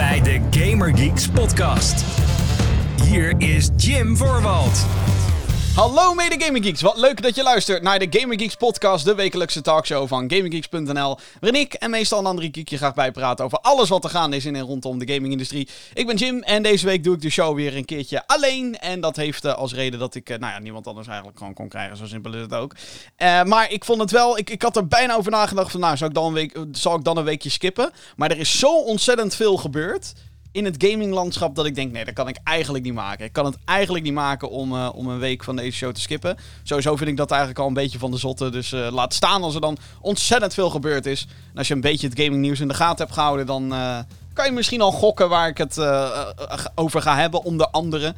bij de Gamer Geeks podcast. Hier is Jim Voorwald. Hallo mede Gaming Geeks, wat leuk dat je luistert naar de Gaming Geeks podcast, de wekelijkse talkshow van GamingGeeks.nl, waarin ik en meestal een andere geek je graag bijpraten over alles wat er gaande is in en rondom de gamingindustrie. Ik ben Jim en deze week doe ik de show weer een keertje alleen en dat heeft uh, als reden dat ik, uh, nou ja, niemand anders eigenlijk gewoon kon krijgen, zo simpel is het ook. Uh, maar ik vond het wel, ik, ik had er bijna over nagedacht van, nou, zal ik, dan een week, zal ik dan een weekje skippen? Maar er is zo ontzettend veel gebeurd in het gaminglandschap dat ik denk, nee, dat kan ik eigenlijk niet maken. Ik kan het eigenlijk niet maken om, uh, om een week van deze show te skippen. Sowieso vind ik dat eigenlijk al een beetje van de zotte. Dus uh, laat staan als er dan ontzettend veel gebeurd is. En als je een beetje het gaming nieuws in de gaten hebt gehouden, dan uh, kan je misschien al gokken waar ik het over ga hebben. Onder andere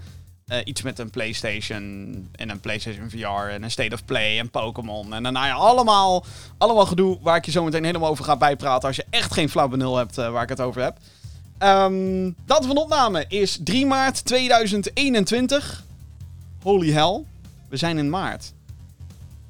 iets met een PlayStation en een PlayStation VR en een State of Play en Pokémon. En dan nou ja, allemaal, allemaal gedoe waar ik je zo meteen helemaal over ga bijpraten als je echt geen flauw benul hebt waar ik het over heb. Um, datum van opname is 3 maart 2021. Holy hell. We zijn in maart.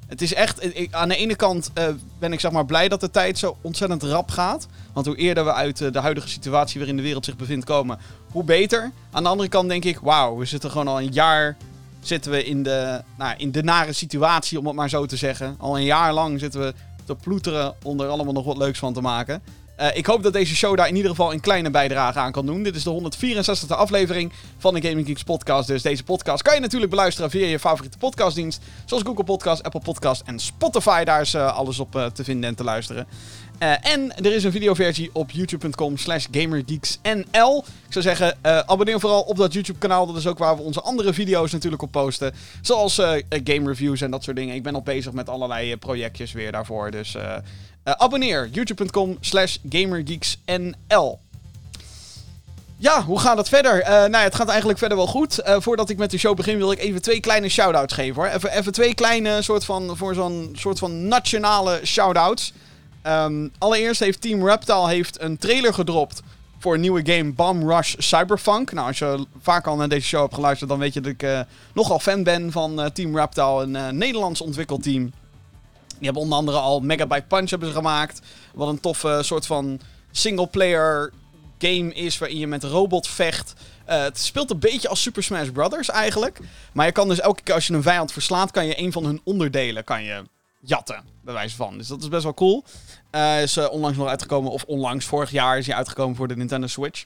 Het is echt... Ik, aan de ene kant uh, ben ik zeg maar blij dat de tijd zo ontzettend rap gaat. Want hoe eerder we uit uh, de huidige situatie waarin de wereld zich bevindt komen, hoe beter. Aan de andere kant denk ik, wauw, we zitten gewoon al een jaar... Zitten we in de, nou, in de nare situatie, om het maar zo te zeggen. Al een jaar lang zitten we te ploeteren om er allemaal nog wat leuks van te maken. Uh, ik hoop dat deze show daar in ieder geval een kleine bijdrage aan kan doen. Dit is de 164e aflevering van de Gaming Geeks podcast. Dus deze podcast kan je natuurlijk beluisteren via je favoriete podcastdienst. Zoals Google Podcast, Apple Podcast en Spotify. Daar is uh, alles op uh, te vinden en te luisteren. en er is een videoversie op youtube.com slash gamergeeksnl. Ik zou zeggen, abonneer vooral op dat YouTube kanaal. Dat is ook waar we onze andere video's natuurlijk op posten. Zoals game reviews en dat soort dingen. Ik ben al bezig met allerlei projectjes weer daarvoor. Dus uh, abonneer, youtube.com slash gamergeeksnl. Ja, hoe gaat het verder? Uh, nou ja, het gaat eigenlijk verder wel goed. Uh, voordat ik met de show begin wil ik even twee kleine shout-outs geven hoor. Even, even twee kleine soort van, voor zo'n soort van nationale shout-outs. Um, allereerst heeft Team Reptile heeft een trailer gedropt voor een nieuwe game Bomb Rush Cyberpunk. Nou, als je vaak al naar deze show hebt geluisterd, dan weet je dat ik nogal fan ben van Team Reptile, een Nederlands ontwikkelteam. Die hebben onder andere al Megabyte Punch hebben gemaakt. Wat een toffe soort van single-player game is waarin je met robot vecht. Uh, het speelt een beetje als Super Smash Brothers eigenlijk. Maar je kan dus elke keer als je een vijand verslaat, kan je een van hun onderdelen kan je jatten. Bij wijze van. Dus dat is best wel cool. Uh, is uh, onlangs nog uitgekomen, of onlangs, vorig jaar is hij uitgekomen voor de Nintendo Switch.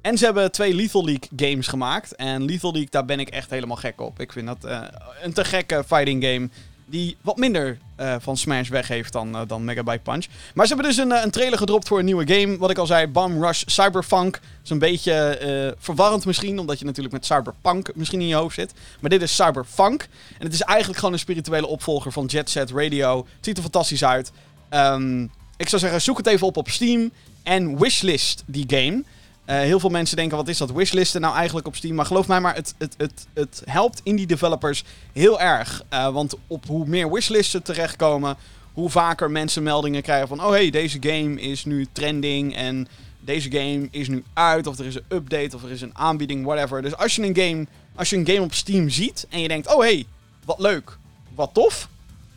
En ze hebben twee Lethal League games gemaakt. En Lethal League, daar ben ik echt helemaal gek op. Ik vind dat een te gekke fighting game die wat minder uh, van Smash weg heeft dan, uh, dan Megabyte Punch. Maar ze hebben dus een, een trailer gedropt voor een nieuwe game. Wat ik al zei, Bomb Rush Cyberpunk. Dat is een beetje verwarrend misschien, omdat je natuurlijk met Cyberpunk misschien in je hoofd zit. Maar dit is Cyberpunk. En het is eigenlijk gewoon een spirituele opvolger van Jet Set Radio. Het ziet er fantastisch uit. Um, ik zou zeggen, zoek het even op op Steam en wishlist die game. Uh, heel veel mensen denken, wat is dat wishlisten nou eigenlijk op Steam? Maar geloof mij maar, het, het, het, het helpt indie developers heel erg. Uh, want op hoe meer wishlisten terechtkomen, hoe vaker mensen meldingen krijgen van... Oh hey, deze game is nu trending en deze game is nu uit. Of er is een update of er is een aanbieding, whatever. Dus als je een game, als je een game op Steam ziet en je denkt... Oh hey, wat leuk, wat tof.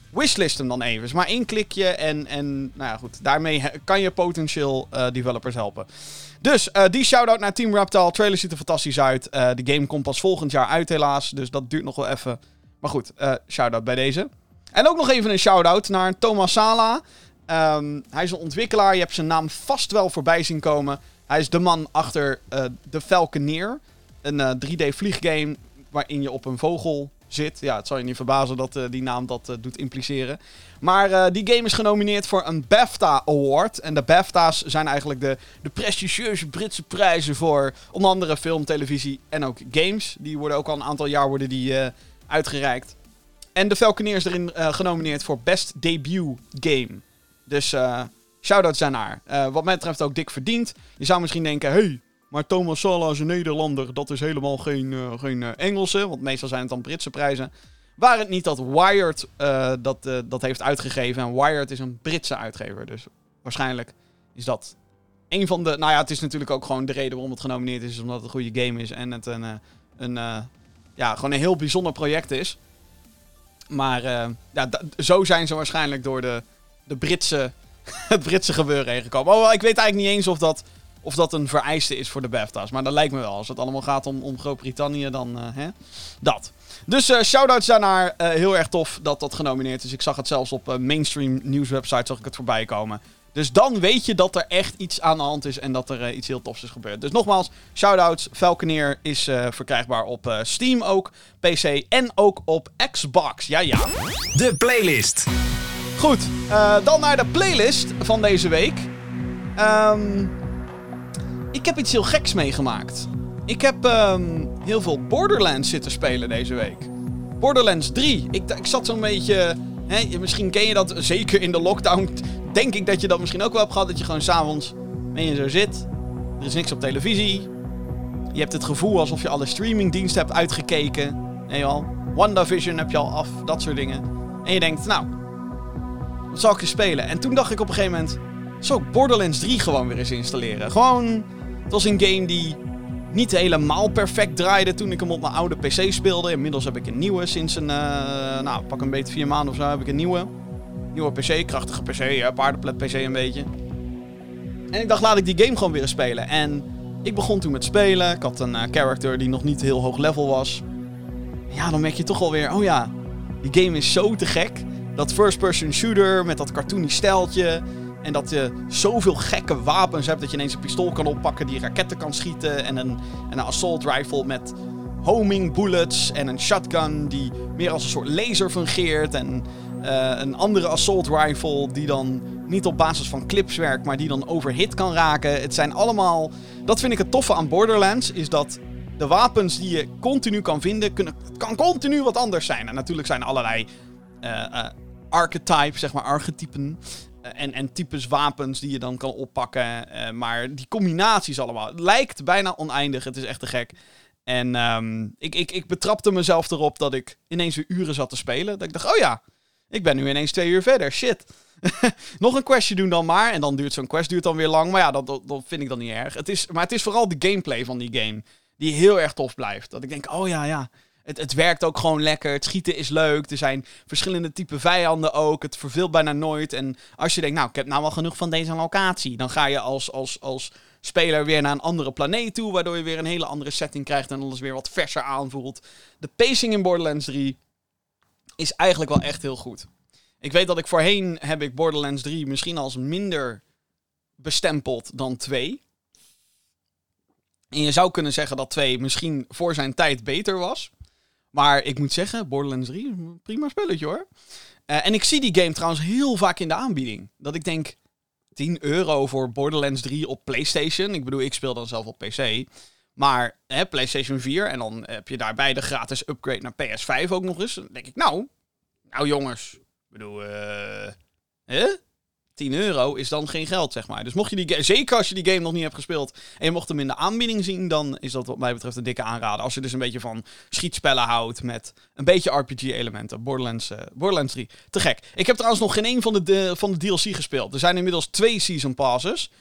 Wishlist hem dan even. Dus maar één klikje en, en nou ja, goed. Daarmee kan je potentieel uh, developers helpen. Dus uh, die shout-out naar Team Reptile. Trailer ziet er fantastisch uit. Uh, de game komt pas volgend jaar uit helaas. Dus dat duurt nog wel even. Maar goed, uh, shout-out bij deze. En ook nog even een shout-out naar Thomas Sala. Um, hij is een ontwikkelaar. Je hebt zijn naam vast wel voorbij zien komen. Hij is de man achter The Falconeer. Een 3D vlieggame waarin je op een vogel Ja, het zal je niet verbazen dat uh, die naam dat uh, doet impliceren. Maar uh, die game is genomineerd voor een BAFTA Award. En de BAFTA's zijn eigenlijk de, de prestigieuze Britse prijzen voor onder andere film, televisie en ook games. Die worden ook al een aantal jaar worden die, uitgereikt. En de Falconeer is erin genomineerd voor Best Debut Game. Dus shout-out zijn naar. wat mij betreft ook dik verdiend. Je zou misschien denken, hey, maar Thomas Sala is een Nederlander. Dat is helemaal geen, uh, geen uh, Engelse. Want meestal zijn het dan Britse prijzen. Waar het niet dat Wired uh, dat, dat heeft uitgegeven. En Wired is een Britse uitgever. Dus waarschijnlijk is dat een van de... Nou ja, het is natuurlijk ook gewoon de reden waarom het genomineerd is. is omdat het een goede game is. En het een, een, ja, gewoon een heel bijzonder project is. Maar ja, zo zijn ze waarschijnlijk door de, de Britse, het Britse gebeuren heen gekomen. Oh, ik weet eigenlijk niet eens of dat of dat een vereiste is voor de BAFTA's. Maar dat lijkt me wel. Als het allemaal gaat om, om Groot-Brittannië, dan uh, hè? dat. Dus uh, shout-outs daarnaar. Uh, heel erg tof dat dat genomineerd is. Ik zag het zelfs op mainstream nieuwswebsites zag ik het voorbij komen. Dus dan weet je dat er echt iets aan de hand is en dat er iets heel tofs is gebeurd. Dus nogmaals, shoutouts. Falconeer is verkrijgbaar op Steam ook, PC en ook op Xbox. Ja, ja. De playlist. Goed, dan naar de playlist van deze week. Um, ik heb iets heel geks meegemaakt. Ik heb um, heel veel Borderlands zitten spelen deze week. Borderlands 3. Ik, ik zat zo'n beetje... Hè, misschien ken je dat, zeker in de lockdown denk ik dat je dat misschien ook wel hebt gehad. Dat je gewoon s'avonds ben je zo zit. Er is niks op televisie. Je hebt het gevoel alsof je alle streamingdiensten hebt uitgekeken. Nee al. WandaVision heb je al af. Dat soort dingen. En je denkt, nou, wat zal ik eens spelen? En toen dacht ik op een gegeven moment, zal ik Borderlands 3 gewoon weer eens installeren? Gewoon, het was een game die niet helemaal perfect draaide toen ik hem op mijn oude PC speelde. Inmiddels heb ik een nieuwe sinds een, uh, nou, pak een beetje vier maanden of zo heb ik een nieuwe. Nieuwe PC, krachtige PC, ja, paardenplet PC een beetje. En ik dacht, laat ik die game gewoon weer spelen. En ik begon toen met spelen. Ik had een uh, character die nog niet heel hoog level was. Ja, dan merk je toch alweer, oh ja, die game is zo te gek. Dat first-person shooter met dat cartoony stijltje. En dat je zoveel gekke wapens hebt dat je ineens een pistool kan oppakken die raketten kan schieten. En een, en een assault rifle met homing bullets. En een shotgun die meer als een soort laser fungeert. En uh, een andere assault rifle die dan niet op basis van clips werkt, maar die dan overhit kan raken. Het zijn allemaal. Dat vind ik het toffe aan Borderlands, is dat de wapens die je continu kan vinden, kunnen, kan continu wat anders zijn. En natuurlijk zijn er allerlei uh, archetypes, zeg maar archetypen. En, en types wapens die je dan kan oppakken. maar die combinaties allemaal. Het lijkt bijna oneindig. Het is echt te gek. En um, ik, ik, ik betrapte mezelf erop dat ik ineens weer uren zat te spelen. Dat ik dacht, oh ja, ik ben nu ineens twee uur verder. Shit. Nog een questje doen dan maar. En dan duurt zo'n quest duurt dan weer lang. Maar ja, dat, dat, vind ik dan niet erg. Het is, maar het is vooral de gameplay van die game. Die heel erg tof blijft. Dat ik denk, oh ja, ja. Het, het werkt ook gewoon lekker. Het schieten is leuk. Er zijn verschillende type vijanden ook. Het verveelt bijna nooit. En als je denkt, nou, ik heb nou wel genoeg van deze locatie. Dan ga je als, als, als speler weer naar een andere planeet toe. Waardoor je weer een hele andere setting krijgt. En alles weer wat verser aanvoelt. De pacing in Borderlands 3 is eigenlijk wel echt heel goed. Ik weet dat ik voorheen heb ik Borderlands 3 misschien als minder bestempeld dan 2. En je zou kunnen zeggen dat 2 misschien voor zijn tijd beter was. Maar ik moet zeggen, Borderlands 3 is een prima spelletje hoor. Uh, en ik zie die game trouwens heel vaak in de aanbieding. Dat ik denk, 10 euro voor Borderlands 3 op PlayStation. Ik bedoel, ik speel dan zelf op PC. Maar hè, PlayStation 4 en dan heb je daarbij de gratis upgrade naar PS5 ook nog eens. Dan denk ik, nou, nou jongens, ik bedoel, uh, hè? 10 euro is dan geen geld, zeg maar. Dus mocht je die zeker als je die game nog niet hebt gespeeld en je mocht hem in de aanbieding zien, dan is dat wat mij betreft een dikke aanrader. Als je dus een beetje van schietspellen houdt met een beetje RPG-elementen. Borderlands, uh, Borderlands 3. Te gek. Ik heb trouwens nog geen één van de, van de DLC gespeeld. Er zijn inmiddels twee season passes.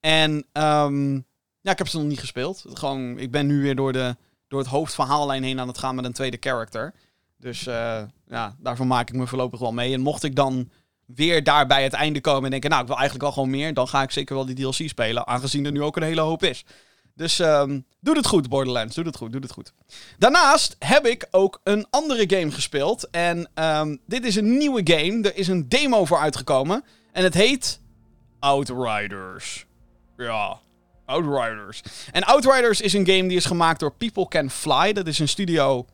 En um, ja, ik heb ze nog niet gespeeld. Gewoon, ik ben nu weer door, de, door het hoofdverhaallijn heen aan het gaan met een tweede character. Dus uh, ja, daarvan maak ik me voorlopig wel mee. En mocht ik dan weer daar bij het einde komen en denken, nou, ik wil eigenlijk wel gewoon meer, dan ga ik zeker wel die DLC spelen, aangezien er nu ook een hele hoop is. Dus um, doe het goed, Borderlands. Doe het goed, doe het goed. Daarnaast heb ik ook een andere game gespeeld. En um, dit is een nieuwe game. Er is een demo voor uitgekomen. En het heet Outriders. Ja, Outriders. En Outriders is een game die is gemaakt door People Can Fly. Dat is een studio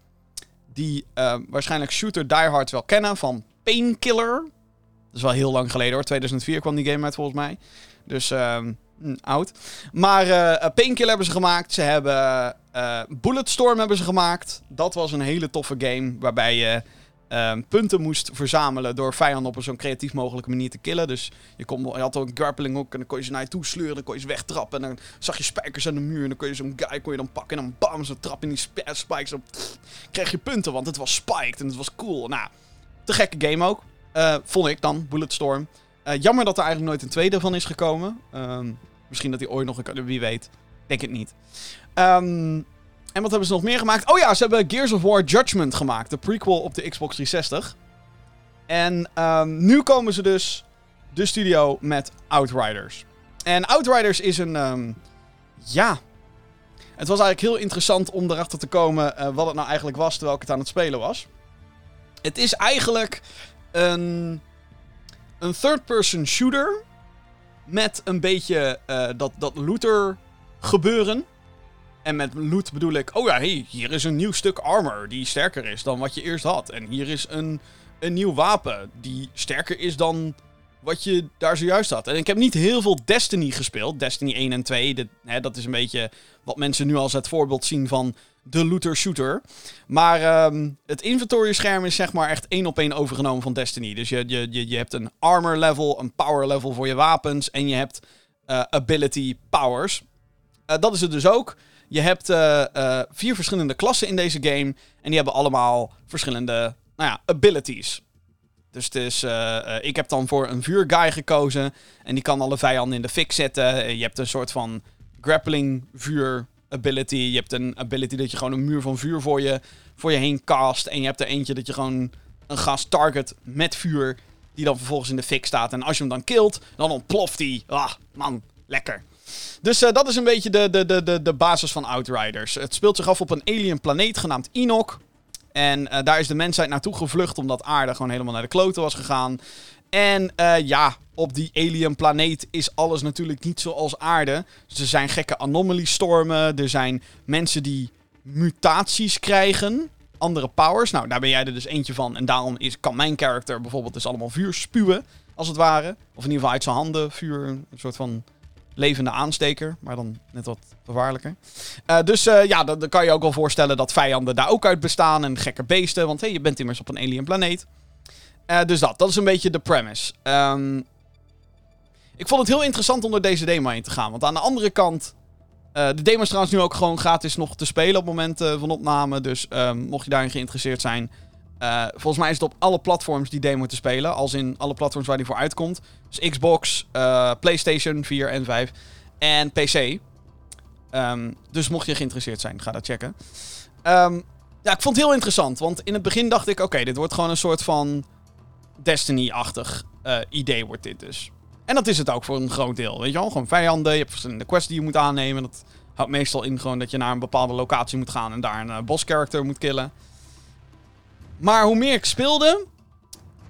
die uh, waarschijnlijk Shooter Die Hard wel kennen van Painkiller. Is wel heel lang geleden hoor. 2004 kwam die game uit volgens mij. Dus um, oud. Maar uh, Painkiller hebben ze gemaakt. Ze hebben uh, Bulletstorm hebben ze gemaakt. Dat was een hele toffe game waarbij je um, punten moest verzamelen door vijanden op een zo'n creatief mogelijke manier te killen. Dus je, kon, je had ook een grappling hook en dan kon je ze naar je toe sleuren, dan kon je ze wegtrappen. En dan zag je spijkers aan de muur en dan kon je zo'n guy kon je dan pakken en dan bam, zo'n trap in die spikes. Dan kreeg je punten, want het was spiked en het was cool. Nou, te gekke game ook. Uh, vond ik dan, Bulletstorm. Uh, jammer dat er eigenlijk nooit een tweede van is gekomen. Um, misschien dat hij ooit nog een... Wie weet. Denk het niet. Um, en wat hebben ze nog meer gemaakt? Oh ja, ze hebben Gears of War Judgment gemaakt. De prequel op de Xbox 360. En um, nu komen ze dus de studio met Outriders. En Outriders is een, ja, het was eigenlijk heel interessant om erachter te komen eh, wat het nou eigenlijk was terwijl ik het aan het spelen was. Het is eigenlijk een, een third-person shooter met een beetje uh, dat, dat looter gebeuren. En met loot bedoel ik, oh ja, hey, hier is een nieuw stuk armor die sterker is dan wat je eerst had. En hier is een, een nieuw wapen die sterker is dan wat je daar zojuist had. En ik heb niet heel veel Destiny gespeeld. Destiny 1 en 2. hè, dat is een beetje wat mensen nu als het voorbeeld zien van de looter shooter. Maar um, het inventory scherm is zeg maar echt één op één overgenomen van Destiny. Dus je, je, je, je hebt een armor level, een power level voor je wapens. En je hebt uh, ability powers. Uh, dat is het dus ook. Je hebt uh, vier verschillende klassen in deze game. En die hebben allemaal verschillende nou ja, abilities. Dus het is, ik heb dan voor een vuurguy gekozen. En die kan alle vijanden in de fik zetten. Je hebt een soort van grappling vuur ability. Je hebt een ability dat je gewoon een muur van vuur voor je, voor je heen cast. En je hebt er eentje dat je gewoon een gas target met vuur. Die dan vervolgens in de fik staat. En als je hem dan killt, dan ontploft hij. Ah, man, lekker. Dus uh, dat is een beetje de, de, de, de, basis van Outriders. Het speelt zich af op een alien planeet genaamd Enoch. En uh, daar is de mensheid naartoe gevlucht omdat aarde gewoon helemaal naar de kloten was gegaan. En uh, ja, op die alien planeet is alles natuurlijk niet zoals aarde. Dus er zijn gekke anomaly-stormen. Er zijn mensen die mutaties krijgen. Andere powers. Nou, daar ben jij er dus eentje van. En daarom is, kan mijn character bijvoorbeeld dus allemaal vuur spuwen. Als het ware. Of in ieder geval uit zijn handen vuur. Een soort van levende aansteker. Maar dan net wat gevaarlijker. Uh, dus uh, ja, dan, dan, kan je ook wel voorstellen dat vijanden daar ook uit bestaan. En gekke beesten. Want hey, je bent immers op een alien planeet. Uh, dus dat, dat is een beetje de premise. Um, ik vond het heel interessant om door deze demo heen te gaan. Want aan de andere kant. Uh, de demo is trouwens nu ook gewoon gratis nog te spelen op het moment van opname. Dus um, mocht je daarin geïnteresseerd zijn. Uh, volgens mij is het op alle platforms die demo te spelen. Als in alle platforms waar die voor uitkomt. Dus Xbox, PlayStation 4 en 5 en PC. Um, dus mocht je geïnteresseerd zijn, ga dat checken. Ja, ik vond het heel interessant. Want in het begin dacht ik: oké, dit wordt gewoon een soort van Destiny-achtig idee, wordt dit dus. En dat is het ook voor een groot deel. Weet je wel, gewoon vijanden. Je hebt verschillende quests die je moet aannemen. Dat houdt meestal in gewoon dat je naar een bepaalde locatie moet gaan en daar een uh, boss character moet killen. Maar hoe meer ik speelde,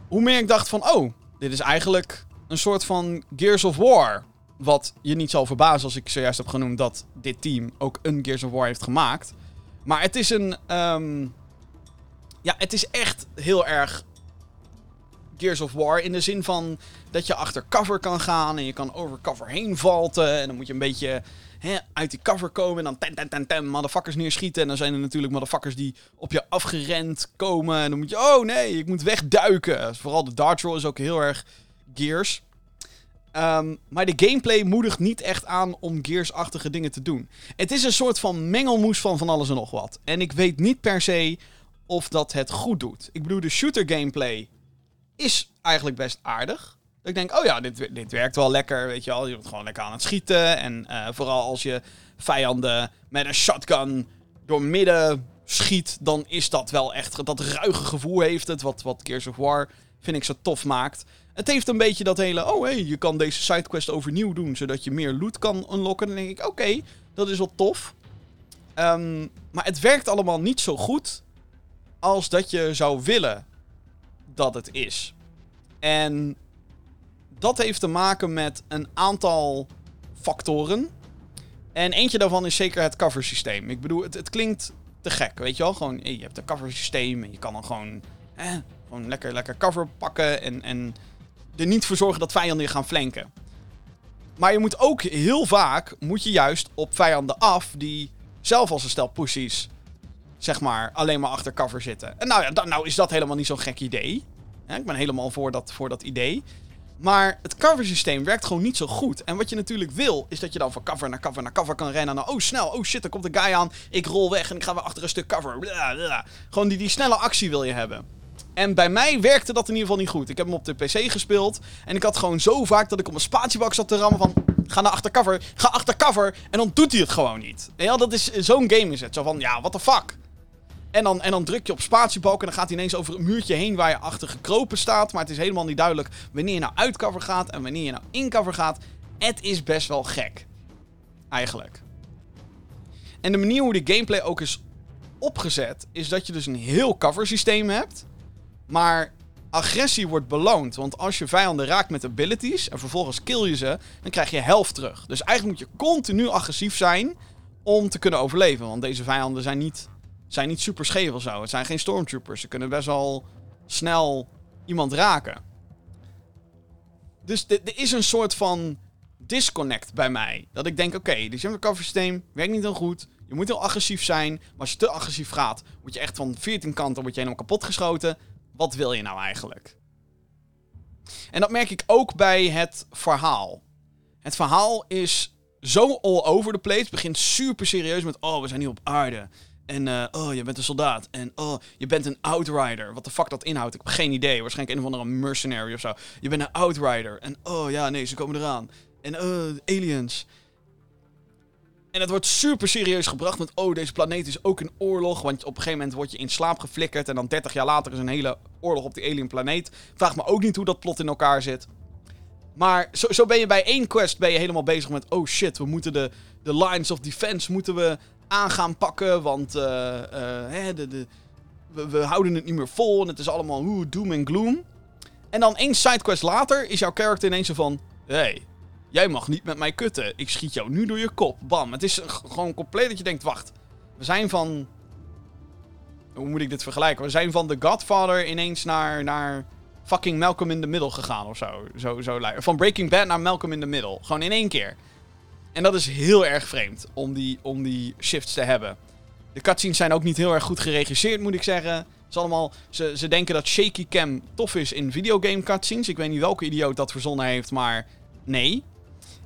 hoe meer ik dacht van, oh, dit is eigenlijk een soort van Gears of War. Wat je niet zal verbazen als ik zojuist heb genoemd dat dit team ook een Gears of War heeft gemaakt. Maar het is een. Um, ja, het is echt heel erg Gears of War. In de zin van dat je achter cover kan gaan en je kan over cover heen valten. En dan moet je een beetje hè, uit die cover komen en dan ten ten ten ten motherfuckers neerschieten. En dan zijn er natuurlijk motherfuckers die op je afgerend komen. En dan moet je, oh nee, ik moet wegduiken. Vooral de dart is ook heel erg Gears. Um, maar de gameplay moedigt niet echt aan om Gears-achtige dingen te doen. Het is een soort van mengelmoes van van alles en nog wat. En ik weet niet per se of dat het goed doet. Ik bedoel, de shooter gameplay is eigenlijk best aardig. ik denk, oh ja, dit, dit werkt wel lekker, weet je wel. Je bent gewoon lekker aan het schieten. En uh, vooral als je vijanden met een shotgun door midden schiet, dan is dat wel echt... Dat ruige gevoel heeft het, wat, wat Gears of War vind ik zo tof maakt. Het heeft een beetje dat hele, oh hé, hey, je kan deze sidequest overnieuw doen, zodat je meer loot kan unlocken. Dan denk ik, oké, dat is wel tof. Um, maar het werkt allemaal niet zo goed als dat je zou willen dat het is. En dat heeft te maken met een aantal factoren. En eentje daarvan is zeker het cover systeem. Ik bedoel, het, het klinkt te gek, weet je wel? Gewoon, je hebt een cover systeem en je kan dan gewoon, eh, gewoon lekker, lekker cover pakken en, en er niet voor zorgen dat vijanden je gaan flanken. Maar je moet ook heel vaak, moet je juist op vijanden af die zelf als een stel pussies zeg maar, alleen maar achter cover zitten. En nou ja, nou is dat helemaal niet zo'n gek idee. ik ben helemaal voor dat, voor dat idee. Maar het cover systeem werkt gewoon niet zo goed. En wat je natuurlijk wil, is dat je dan van cover naar cover naar cover kan rennen. Nou, oh snel, oh shit, er komt een guy aan. Ik rol weg en ik ga weer achter een stuk cover. Gewoon die, die snelle actie wil je hebben. En bij mij werkte dat in ieder geval niet goed. Ik heb hem op de PC gespeeld. En ik had gewoon zo vaak dat ik op een spatiebak zat te rammen van... Ga naar achter cover, ga achter cover. En dan doet hij het gewoon niet. Ja, dat is zo'n game is het. Zo van, ja, what the fuck. En dan, en dan druk je op spatiebalk en dan gaat hij ineens over een muurtje heen waar je achter gekropen staat. Maar het is helemaal niet duidelijk wanneer je nou uit cover gaat en wanneer je nou in cover gaat. Het is best wel gek. Eigenlijk. En de manier hoe de gameplay ook is opgezet, is dat je dus een heel cover systeem hebt. Maar agressie wordt beloond. Want als je vijanden raakt met abilities en vervolgens kill je ze, dan krijg je helft terug. Dus eigenlijk moet je continu agressief zijn om te kunnen overleven. Want deze vijanden zijn niet, zijn niet super scheef of zo. Het zijn geen stormtroopers. Ze kunnen best wel snel iemand raken. Dus er is een soort van disconnect bij mij. Dat ik denk, oké, okay, dit cover systeem werkt niet heel goed. Je moet heel agressief zijn. Maar als je te agressief gaat, word je echt van 14 kanten word je helemaal kapot geschoten. Wat wil je nou eigenlijk? En dat merk ik ook bij het verhaal. Het verhaal is zo all over the place. Het begint super serieus met: oh, we zijn hier op aarde. En uh, oh, je bent een soldaat. En oh, je bent een outrider. Wat de fuck dat inhoudt, ik heb geen idee. Waarschijnlijk een of andere mercenary of zo. Je bent een outrider. En oh ja, nee, ze komen eraan. En uh, aliens. En het wordt super serieus gebracht met, oh, deze planeet is ook in oorlog. Want op een gegeven moment word je in slaap geflikkerd. En dan 30 jaar later is een hele oorlog op die alien planeet. Vraag me ook niet hoe dat plot in elkaar zit. Maar zo, zo ben je bij één quest ben je helemaal bezig met, oh shit, we moeten de, de lines of defense moeten we aan gaan pakken. Want uh, hè, de, de, we, houden het niet meer vol. En het is allemaal oeh, doom en gloom. En dan één sidequest later is jouw character ineens van, hey, Jij mag niet met mij kutten. Ik schiet jou nu door je kop. Bam. Het is gewoon compleet dat je denkt: wacht. We zijn van. Hoe moet ik dit vergelijken? We zijn van The Godfather ineens naar, naar fucking Malcolm in the Middle gegaan of zo. zo, zo van Breaking Bad naar Malcolm in the Middle. Gewoon in één keer. En dat is heel erg vreemd om die, om die shifts te hebben. De cutscenes zijn ook niet heel erg goed geregisseerd, moet ik zeggen. Ze, allemaal, ze, ze denken dat shaky cam tof is in videogame cutscenes. Ik weet niet welke idioot dat verzonnen heeft, maar nee.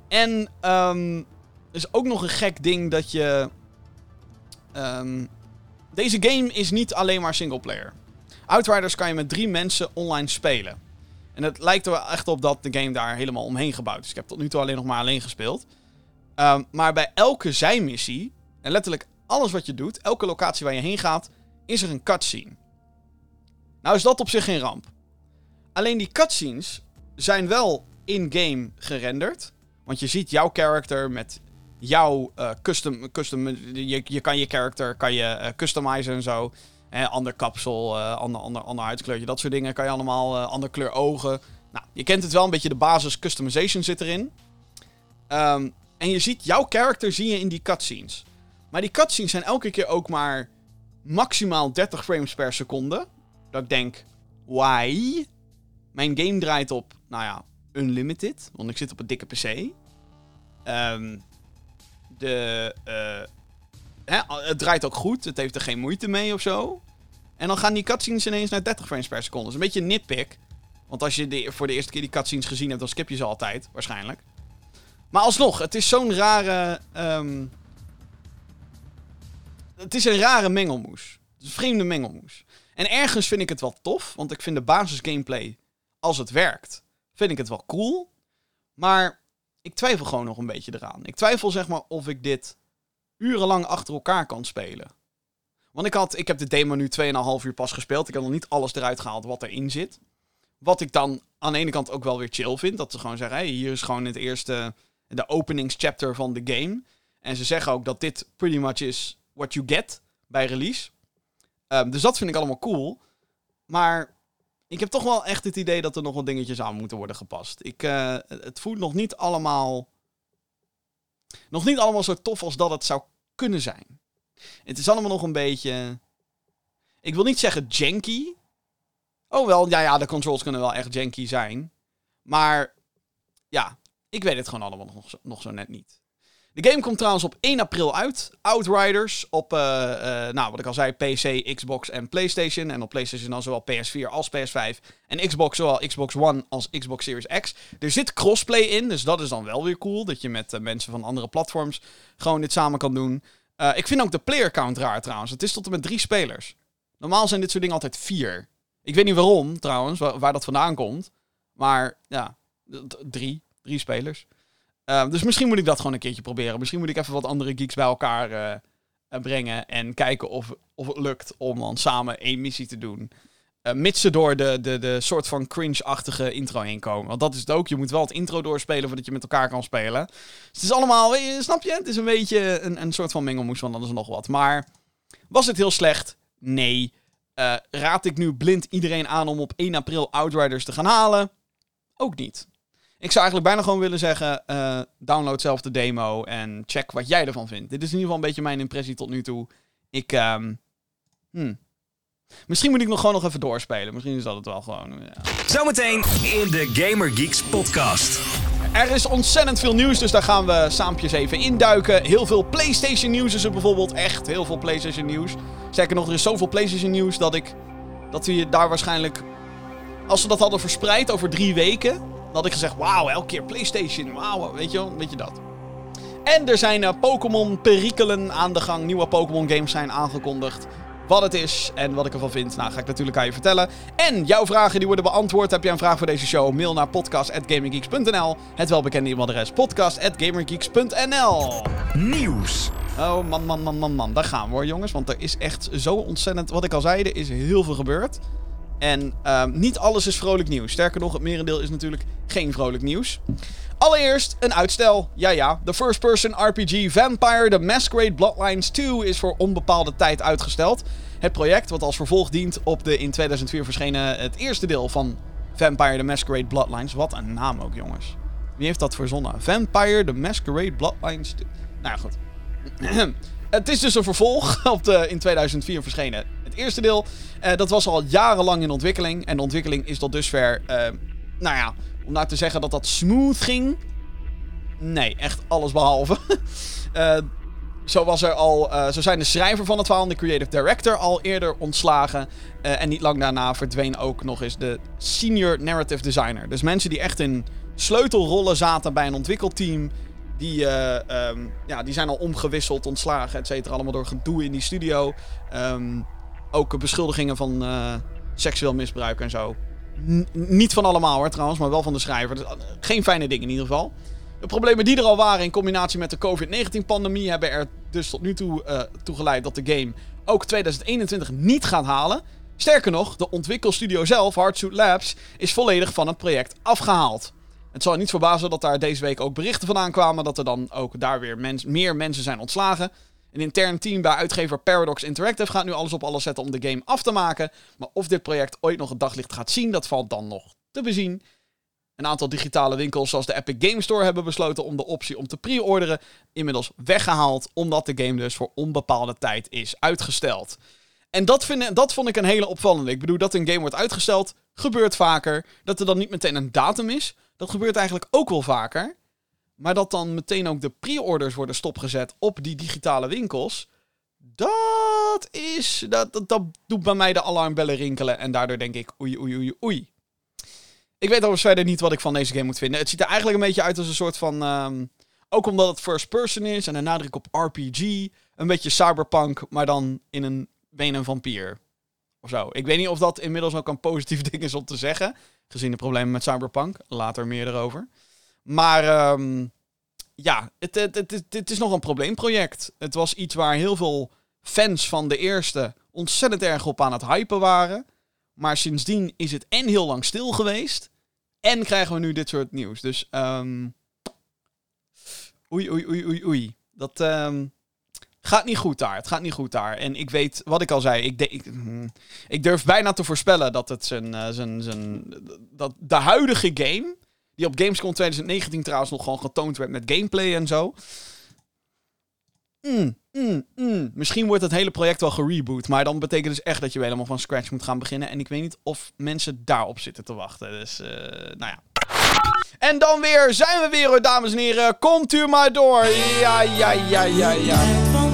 En um, er is ook nog een gek ding dat je. Um, deze game is niet alleen maar singleplayer. Outriders kan je met drie mensen online spelen. En het lijkt er echt op dat de game daar helemaal omheen gebouwd is. Ik heb tot nu toe alleen nog maar alleen gespeeld. Um, maar bij elke zijmissie, en letterlijk alles wat je doet, elke locatie waar je heen gaat, is er een cutscene. Nou is dat op zich geen ramp. Alleen die cutscenes zijn wel in-game gerenderd. Want je ziet jouw character met jouw uh, custom... custom je, kan je character kan je, uh, customizen en zo. Hè, ander kapsel, uh, ander, ander, ander. Dat soort dingen kan je allemaal. ander kleur ogen. Nou, je kent het wel een beetje. De basis customization zit erin. Um, en je ziet jouw character zie je in die cutscenes. Maar die cutscenes zijn elke keer ook maar maximaal 30 frames per seconde. Dat ik denk, why? Mijn game draait op, nou ja, unlimited. Want ik zit op een dikke PC. Um, de, uh, hè, het draait ook goed. Het heeft er geen moeite mee of zo. En dan gaan die cutscenes ineens naar 30 frames per seconde. Dat is een beetje een nitpick. Want als je voor de eerste keer die cutscenes gezien hebt, dan skip je ze altijd. Waarschijnlijk. Maar alsnog, het is zo'n rare... Um, het is een rare mengelmoes. Een vreemde mengelmoes. En ergens vind ik het wel tof. Want ik vind de basis gameplay, als het werkt, vind ik het wel cool. Maar ik twijfel gewoon nog een beetje eraan. Ik twijfel zeg maar of ik dit urenlang achter elkaar kan spelen. Want ik, had, ik heb de demo nu 2,5 uur pas gespeeld. Ik heb nog niet alles eruit gehaald wat erin zit. Wat ik dan aan de ene kant ook wel weer chill vind. Dat ze gewoon zeggen, hey, hier is gewoon het eerste, de openingschapter van de game. En ze zeggen ook dat dit pretty much is what you get bij release. Um, dus dat vind ik allemaal cool. Maar ik heb toch wel echt het idee dat er nog wat dingetjes aan moeten worden gepast. Ik, uh, het voelt nog niet allemaal. Nog niet allemaal zo tof als dat het zou kunnen zijn. Het is allemaal nog een beetje. Ik wil niet zeggen janky. Oh wel, ja, ja, de controls kunnen wel echt janky zijn. Maar ja, ik weet het gewoon allemaal nog, nog zo net niet. De game komt trouwens op 1 april uit. Outriders op, uh, uh, nou, wat ik al zei, PC, Xbox en PlayStation. En op PlayStation dan zowel PS4 als PS5. En Xbox zowel Xbox One als Xbox Series X. Er zit crossplay in, dus dat is dan wel weer cool. Dat je met uh, mensen van andere platforms gewoon dit samen kan doen. ik vind ook de player count raar trouwens. Het is tot en met drie spelers. Normaal zijn dit soort dingen altijd vier. Ik weet niet waarom trouwens, waar, waar dat vandaan komt. Maar ja, drie. Drie spelers. Ehm, dus misschien moet ik dat gewoon een keertje proberen. Misschien moet ik even wat andere geeks bij elkaar uh, brengen. En kijken of, of het lukt om dan samen één missie te doen. Uh, mits ze door de, de, de soort van cringe-achtige intro heen komen. Want dat is het ook. Je moet wel het intro doorspelen voordat je met elkaar kan spelen. Dus het is allemaal, snap je? Het is een beetje een, een soort van mengelmoes van alles nog wat. Maar was het heel slecht? Nee. Raad ik nu blind iedereen aan om op 1 april Outriders te gaan halen? Ook niet. Ik zou eigenlijk bijna gewoon willen zeggen: uh, download zelf de demo en check wat jij ervan vindt. Dit is in ieder geval een beetje mijn impressie tot nu toe. Ik, um, hmm. Misschien moet ik nog gewoon nog even doorspelen. Misschien is dat het wel gewoon. Ja. Zometeen in de Gamer Geeks podcast. Er is ontzettend veel nieuws, dus daar gaan we saampjes even induiken. Heel veel PlayStation nieuws is er bijvoorbeeld. Echt heel veel PlayStation nieuws. Sterker nog, er is zoveel PlayStation nieuws dat ik. Dat we daar waarschijnlijk. Als we dat hadden verspreid over drie weken. Dan had ik gezegd: Wauw, elke keer PlayStation. Wauw, weet je wel, weet je dat. En er zijn uh, Pokémon-perikelen aan de gang. Nieuwe Pokémon-games zijn aangekondigd wat het is en wat ik ervan vind. Nou, ga ik natuurlijk aan je vertellen. En jouw vragen die worden beantwoord. Heb jij een vraag voor deze show? Mail naar podcast.gaminggeeks.nl. Het welbekende e-mailadres podcast.gamergeeks.nl. Nieuws. Oh man, man, man, man, man. Daar gaan we hoor, jongens. Want er is echt zo ontzettend... Wat ik al zei, er is heel veel gebeurd. En um, niet alles is vrolijk nieuws. Sterker nog, het merendeel is natuurlijk geen vrolijk nieuws. Allereerst een uitstel. Ja, ja. De first-person RPG Vampire The Masquerade Bloodlines 2 is voor onbepaalde tijd uitgesteld. Het project, wat als vervolg dient op de in 2004 verschenen het eerste deel van Vampire The Masquerade Bloodlines. Wat een naam ook, jongens. Wie heeft dat verzonnen? Vampire The Masquerade Bloodlines 2. Nou ja, goed. het is dus een vervolg op de in 2004 verschenen het eerste deel. Uh, dat was al jarenlang in ontwikkeling. En de ontwikkeling is tot dusver, uh, nou ja, om nou te zeggen dat dat smooth ging. Nee, echt alles behalve. uh, zo, was er al, zo zijn de schrijver van het verhaal en de creative director al eerder ontslagen. En niet lang daarna verdween ook nog eens de senior narrative designer. Dus mensen die echt in sleutelrollen zaten bij een ontwikkelteam. Die, uh, um, ja, die zijn al omgewisseld, ontslagen, et cetera. Allemaal door gedoe in die studio. Um, ook beschuldigingen van seksueel misbruik en zo niet van allemaal hoor trouwens, maar wel van de schrijver. Dus, geen fijne dingen in ieder geval. De problemen die er al waren in combinatie met de COVID-19-pandemie hebben er dus tot nu toe toe geleid dat de game ook 2021 niet gaat halen. Sterker nog, de ontwikkelstudio zelf, Hardsuit Labs, is volledig van het project afgehaald. Het zal niet verbazen dat daar deze week ook berichten van aankwamen dat er dan ook daar weer meer mensen zijn ontslagen. Een intern team bij uitgever Paradox Interactive gaat nu alles op alles zetten om de game af te maken. Maar of dit project ooit nog het daglicht gaat zien, dat valt dan nog te bezien. Een aantal digitale winkels zoals de Epic Game Store hebben besloten om de optie om te pre-orderen inmiddels weggehaald, omdat de game dus voor onbepaalde tijd is uitgesteld. En dat, vind, dat vond ik een hele opvallende. Ik bedoel, dat een game wordt uitgesteld, gebeurt vaker. Dat er dan niet meteen een datum is, dat gebeurt eigenlijk ook wel vaker. Maar dat dan meteen ook de pre-orders worden stopgezet op die digitale winkels. Dat is. Dat, dat, doet bij mij de alarmbellen rinkelen. En daardoor denk ik: oei, oei, oei, oei. Ik weet overigens verder niet wat ik van deze game moet vinden. Het ziet er eigenlijk een beetje uit als een soort van. Um, ook omdat het first person is en een nadruk op RPG. Een beetje cyberpunk, maar dan in een been een vampier. Of zo. Ik weet niet of dat inmiddels ook een positief ding is om te zeggen. Gezien de problemen met cyberpunk. Later meer erover. Maar um, ja, het, het, het, het, is nog een probleemproject. Het was iets waar heel veel fans van de eerste ontzettend erg op aan het hypen waren. Maar sindsdien is het en heel lang stil geweest. En krijgen we nu dit soort nieuws. Dus um, oei, oei, oei, oei, oei. Dat um, gaat niet goed daar. Het gaat niet goed daar. En ik weet, wat ik al zei, ik, ik, hmm, ik durf bijna te voorspellen dat het zijn, uh, zijn, zijn, dat de huidige game die op Gamescom 2019 trouwens nog gewoon getoond werd met gameplay en zo. Mm, mm, mm. Misschien wordt het hele project wel gereboot. Maar dan betekent dus echt dat je weer helemaal van scratch moet gaan beginnen. En ik weet niet of mensen daarop zitten te wachten. Dus, uh, nou ja. En dan weer zijn we weer dames en heren. Komt u maar door. Ja, ja, ja, ja, ja.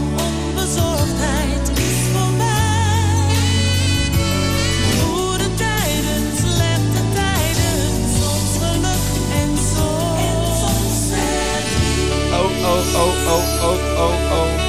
Oh, oh, oh, oh.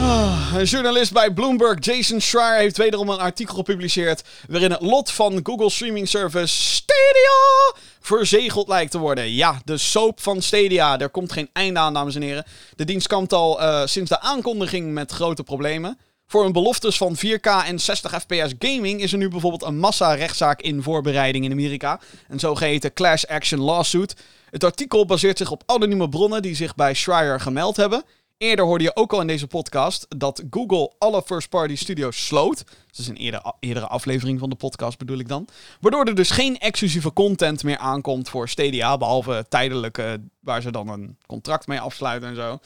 Ah, een journalist bij Bloomberg, Jason Schreier, heeft wederom een artikel gepubliceerd. waarin het lot van Google streaming service Stadia verzegeld lijkt te worden. Ja, de soap van Stadia. Er komt geen einde aan, dames en heren. De dienst kampt al uh, sinds de aankondiging met grote problemen. Voor een beloftes van 4K en 60 fps gaming is er nu bijvoorbeeld een massa-rechtszaak in voorbereiding in Amerika. Een zogeheten class action lawsuit. Het artikel baseert zich op anonieme bronnen die zich bij Schreier gemeld hebben. Eerder hoorde je ook al in deze podcast dat Google alle first-party studios sloot. Dat is een eerder, eerdere aflevering van de podcast bedoel ik dan. Waardoor er dus geen exclusieve content meer aankomt voor Stadia. Behalve tijdelijke, waar ze dan een contract mee afsluiten en zo.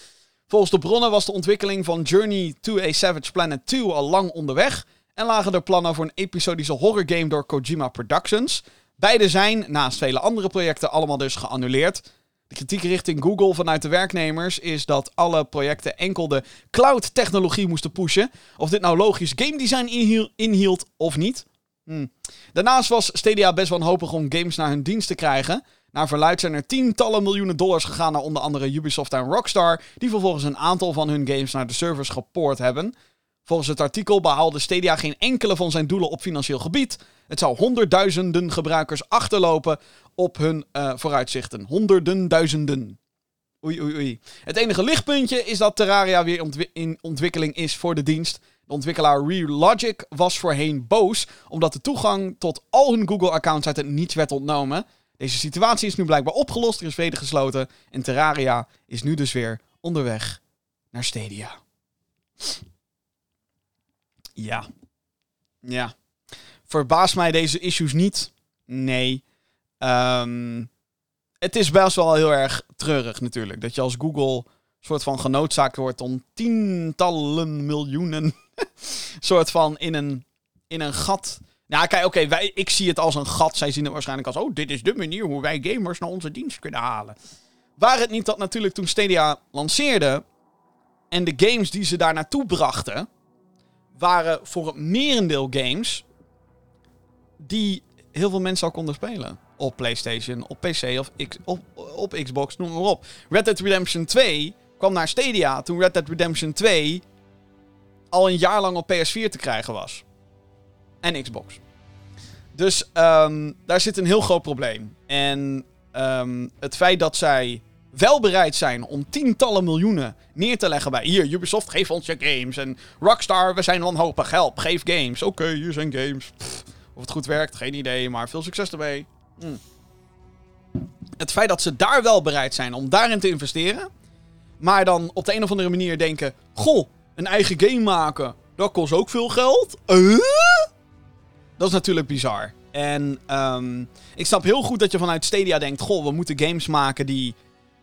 Volgens de bronnen was de ontwikkeling van Journey to a Savage Planet 2 al lang onderweg. En lagen er plannen voor een episodische horrorgame door Kojima Productions. Beide zijn, naast vele andere projecten, allemaal dus geannuleerd. De kritiek richting Google vanuit de werknemers is dat alle projecten enkel de cloud-technologie moesten pushen. Of dit nou logisch game design inhield of niet. Hm. Daarnaast was Stadia best wanhopig om games naar hun dienst te krijgen. Naar verluid zijn er tientallen miljoenen dollars gegaan naar onder andere Ubisoft en Rockstar, die vervolgens een aantal van hun games naar de servers gepoord hebben. Volgens het artikel behaalde Stadia geen enkele van zijn doelen op financieel gebied. Het zou honderdduizenden gebruikers achterlopen op hun uh, vooruitzichten. Honderden duizenden. Oei, oei, oei. Het enige lichtpuntje is dat Terraria weer in ontwikkeling is voor de dienst. De ontwikkelaar Relogic was voorheen boos omdat de toegang tot al hun Google-accounts uit het niets werd ontnomen. Deze situatie is nu blijkbaar opgelost, er is vrede gesloten en Terraria is nu dus weer onderweg naar Stadia. Ja. Ja. Verbaast mij deze issues niet? Nee. Um, het is best wel heel erg treurig natuurlijk. Dat je als Google soort van genoodzaakt wordt om tientallen miljoenen soort van in een, in een gat. Nou, kijk, oké, wij ik zie het als een gat. Zij zien het waarschijnlijk als, oh, dit is de manier hoe wij gamers naar onze dienst kunnen halen. Waar het niet dat natuurlijk toen Stadia lanceerde en de games die ze daar naartoe brachten, waren voor het merendeel games die heel veel mensen al konden spelen. Op PlayStation, op PC of op, op Xbox, noem maar op. Red Dead Redemption 2 kwam naar Stadia toen Red Dead Redemption 2 al een jaar lang op PS4 te krijgen was. En Xbox. Dus um, daar zit een heel groot probleem. En um, het feit dat zij wel bereid zijn om tientallen miljoenen neer te leggen bij... Hier, Ubisoft, geef ons je games. En Rockstar, we zijn wanhopig. Help, geef games. Oké, hier zijn games. of het goed werkt, geen idee. Maar veel succes ermee. Hm. Het feit dat ze daar wel bereid zijn om daarin te investeren... maar dan op de een of andere manier denken... Goh, een eigen game maken, dat kost ook veel geld. Uh? Dat is natuurlijk bizar. En um, ik snap heel goed dat je vanuit Stadia denkt... Goh, we moeten games maken die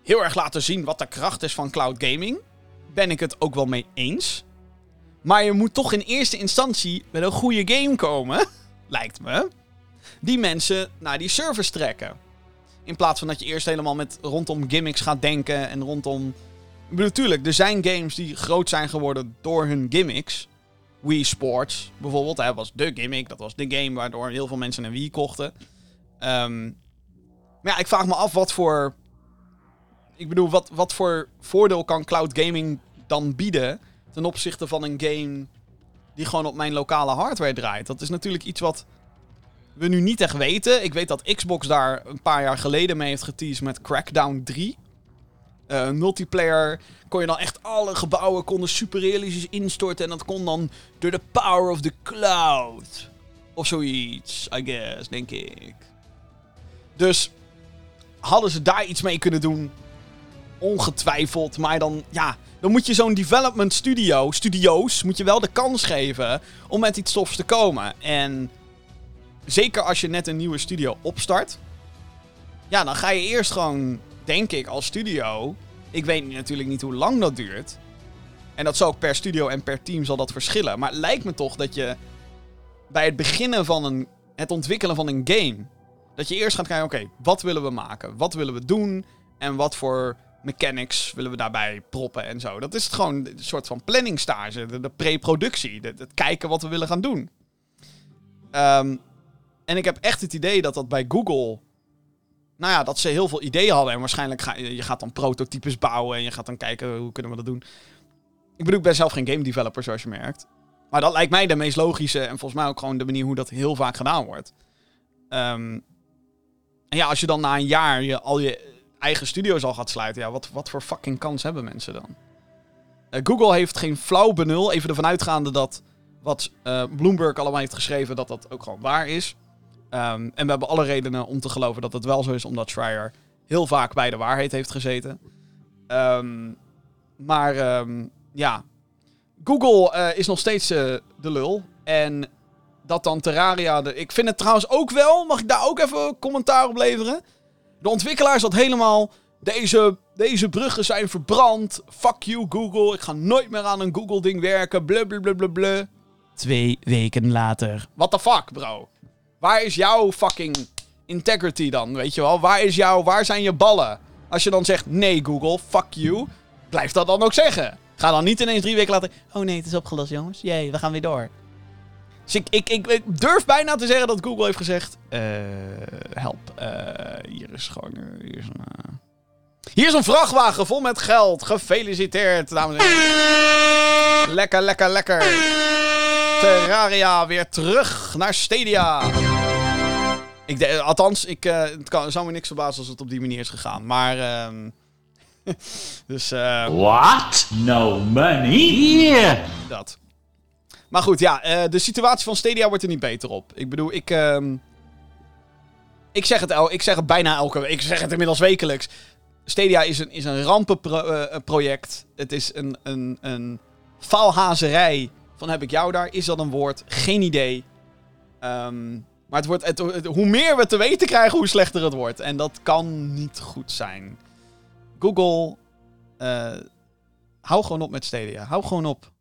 heel erg laten zien wat de kracht is van cloud gaming. Ben ik het ook wel mee eens. Maar je moet toch in eerste instantie met een goede game komen, lijkt me. Die mensen naar die service trekken. In plaats van dat je eerst helemaal met rondom gimmicks gaat denken en rondom. Natuurlijk, er zijn games die groot zijn geworden door hun gimmicks. Wii Sports bijvoorbeeld, dat was de gimmick. Dat was de game waardoor heel veel mensen een Wii kochten. Um, maar ja, ik vraag me af wat voor ik bedoel, wat, wat voor voordeel kan cloud gaming dan bieden ten opzichte van een game die gewoon op mijn lokale hardware draait? Dat is natuurlijk iets wat we nu niet echt weten. Ik weet dat Xbox daar een paar jaar geleden mee heeft geteased met Crackdown 3. Uh, multiplayer kon je dan echt alle gebouwen konden super realistisch instorten. En dat kon dan door de power of the cloud. Of zoiets, I guess, denk ik. Dus hadden ze daar iets mee kunnen doen? ongetwijfeld. Maar dan, ja, dan moet je zo'n development studio, studio's, moet je wel de kans geven om met iets tofs te komen. En zeker als je net een nieuwe studio opstart, ja, dan ga je eerst gewoon, denk ik, als studio. Ik weet natuurlijk niet hoe lang dat duurt. En dat zal ook per studio en per team zal dat verschillen. Maar het lijkt me toch dat je bij het beginnen van een, het ontwikkelen van een game, dat je eerst gaat kijken, oké, wat willen we maken? Wat willen we doen? En wat voor mechanics willen we daarbij proppen en zo. Dat is het gewoon een soort van planningstage. De, de pre-productie. Het kijken wat we willen gaan doen. Um, en ik heb echt het idee dat dat bij Google... Nou ja, dat ze heel veel ideeën hadden. En waarschijnlijk ga je gaat dan prototypes bouwen. En je gaat dan kijken hoe kunnen we dat doen. Ik bedoel, ik ben zelf geen game developer, zoals je merkt. Maar dat lijkt mij de meest logische. En volgens mij ook gewoon de manier hoe dat heel vaak gedaan wordt. En ja, als je dan na een jaar je, al je eigen studio's al gaat sluiten, ja, wat, wat voor fucking kans hebben mensen dan? Eh, Google heeft geen flauw benul, even ervan uitgaande dat wat eh, Bloomberg allemaal heeft geschreven, dat dat ook gewoon waar is. Ehm, en we hebben alle redenen om te geloven dat het wel zo is, omdat Schreier heel vaak bij de waarheid heeft gezeten. Ehm, maar ehm, ja, Google eh, is nog steeds eh, de lul. En dat dan Terraria... De... Ik vind het trouwens ook wel, mag ik daar ook even commentaar op leveren? De ontwikkelaar zat helemaal... Deze, deze bruggen zijn verbrand. Fuck you Google. Ik ga nooit meer aan een Google ding werken. Blablabla. Twee weken later. What the fuck, bro? Waar is jouw fucking integrity dan? Weet je wel? Waar, is jouw, waar zijn je ballen? Als je dan zegt nee Google, fuck you. Blijf dat dan ook zeggen. Ga dan niet ineens drie weken later... Oh nee, het is opgelost jongens. Jee, we gaan weer door. Dus ik, ik, ik, durf bijna te zeggen dat Google heeft gezegd... eh help. eh, hier is eh, hier, is een, eh, hier is een vrachtwagen vol met geld. Gefeliciteerd, dames en heren. Lekker, lekker, lekker. Terraria weer terug naar Stadia. Ik de, althans, ik, eh, het kan, zou me niks verbazen als het op die manier is gegaan. Maar... ehm dus... eh What? No money? Yeah. dat. Maar goed, ja, eh, de situatie van Stadia wordt er niet beter op. Ik bedoel, ik. ehm, ik, zeg het el ik zeg het bijna elke week. Ik zeg het inmiddels wekelijks. Stadia is een, is een rampenproject. het is een, een, een faalhazerij. Van heb ik jou daar? Is dat een woord? Geen idee. Ehm, maar het wordt, hoe meer we te weten krijgen, hoe slechter het wordt. En dat kan niet goed zijn. Google, eh, hou gewoon op met Stadia. Hou gewoon op.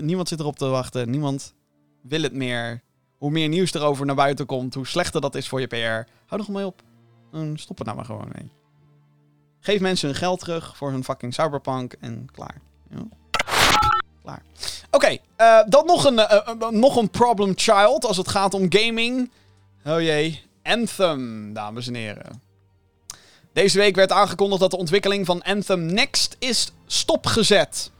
Niemand zit erop te wachten. Niemand wil het meer. Hoe meer nieuws erover naar buiten komt, hoe slechter dat is voor je PR. Hou er gewoon mee op. Stop het nou maar gewoon mee. Geef mensen hun geld terug voor hun fucking cyberpunk en klaar. Ja. Klaar. Oké, eh, dan nog een, eh, eh, nog een problem child als het gaat om gaming. Oh jee. Anthem, dames en heren. Deze week werd aangekondigd dat de ontwikkeling van Anthem Next is stopgezet.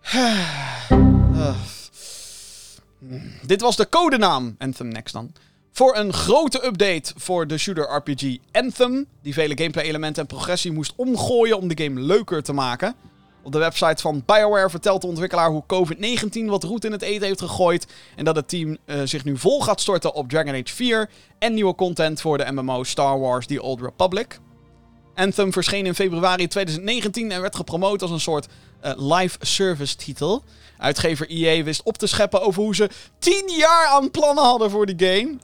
Ah. Dit was de codenaam, Anthem Next dan. Voor een grote update voor de shooter RPG Anthem, die vele gameplay-elementen en progressie moest omgooien om de game leuker te maken. Op de website van BioWare vertelt de ontwikkelaar hoe COVID-19 wat roet in het eten heeft gegooid. En dat het team eh, zich nu vol gaat storten op Dragon Age 4 en nieuwe content voor de MMO Star Wars The Old Republic. Anthem verscheen in februari 2019 en werd gepromoot als een soort eh, live service titel. Uitgever EA wist op te scheppen over hoe ze 10 jaar aan plannen hadden voor die game.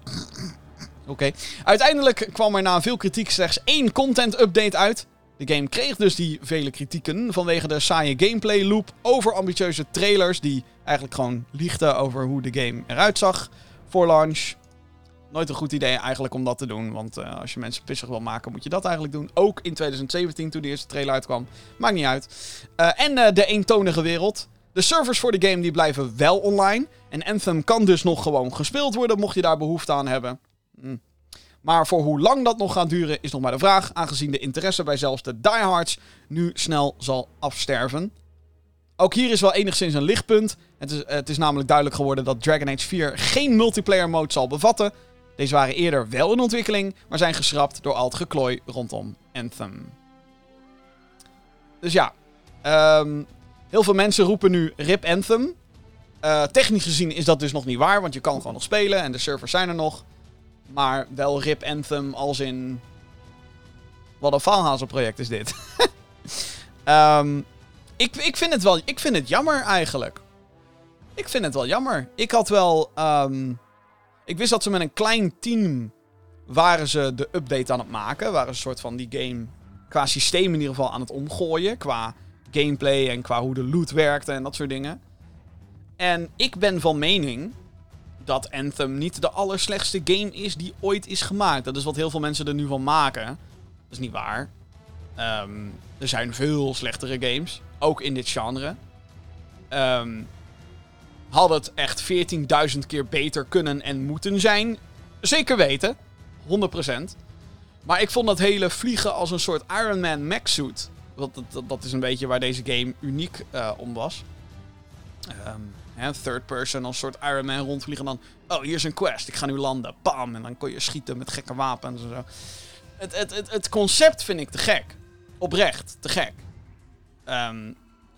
Oké. Uiteindelijk kwam er na veel kritiek slechts één content update uit. De game kreeg dus die vele kritieken vanwege de saaie gameplay loop, overambitieuze trailers die eigenlijk gewoon liegden over hoe de game eruit zag voor launch. Nooit een goed idee eigenlijk om dat te doen, want eh, als je mensen pissig wil maken moet je dat eigenlijk doen. Ook in 2017 toen de eerste trailer uitkwam. Maakt niet uit. Eh, en eh, de eentonige wereld. De servers voor de game die blijven wel online. En Anthem kan dus nog gewoon gespeeld worden mocht je daar behoefte aan hebben. Hm. Maar voor hoe lang dat nog gaat duren is nog maar de vraag, aangezien de interesse bij zelfs de diehards nu snel zal afsterven. Ook hier is wel enigszins een lichtpunt. Het is, het is namelijk duidelijk geworden dat Dragon Age 4 geen multiplayer mode zal bevatten. Deze waren eerder wel in ontwikkeling, maar zijn geschrapt door al het geklooi rondom Anthem. Dus ja, ehm, heel veel mensen roepen nu RIP Anthem. Eh, technisch gezien is dat dus nog niet waar, want je kan gewoon nog spelen en de servers zijn er nog. Maar wel RIP Anthem als in... Wat een faalhazelproject is dit. Ehm, ik, ik, vind het wel, ik vind het jammer eigenlijk. Ik vind het wel jammer. Ik had wel... ehm, ik wist dat ze met een klein team waren ze de update aan het maken. Waren een soort van die game qua systeem in ieder geval aan het omgooien. Qua gameplay en qua hoe de loot werkte en dat soort dingen. En ik ben van mening dat Anthem niet de allerslechtste game is die ooit is gemaakt. Dat is wat heel veel mensen er nu van maken. Dat is niet waar. Ehm, er zijn veel slechtere games, ook in dit genre. Ehm, had het echt 14.000 keer beter kunnen en moeten zijn? Zeker weten. 100%. Maar ik vond dat hele vliegen als een soort Iron Man mech-suit. Want dat, dat, dat is een beetje waar deze game uniek eh, om was. Ehm, hè, third person als soort Iron Man rondvliegen. En dan, oh, hier is een quest. Ik ga nu landen. Bam. En dan kon je schieten met gekke wapens en zo. Het, het, het, het concept vind ik te gek. Oprecht, te gek. Ehm,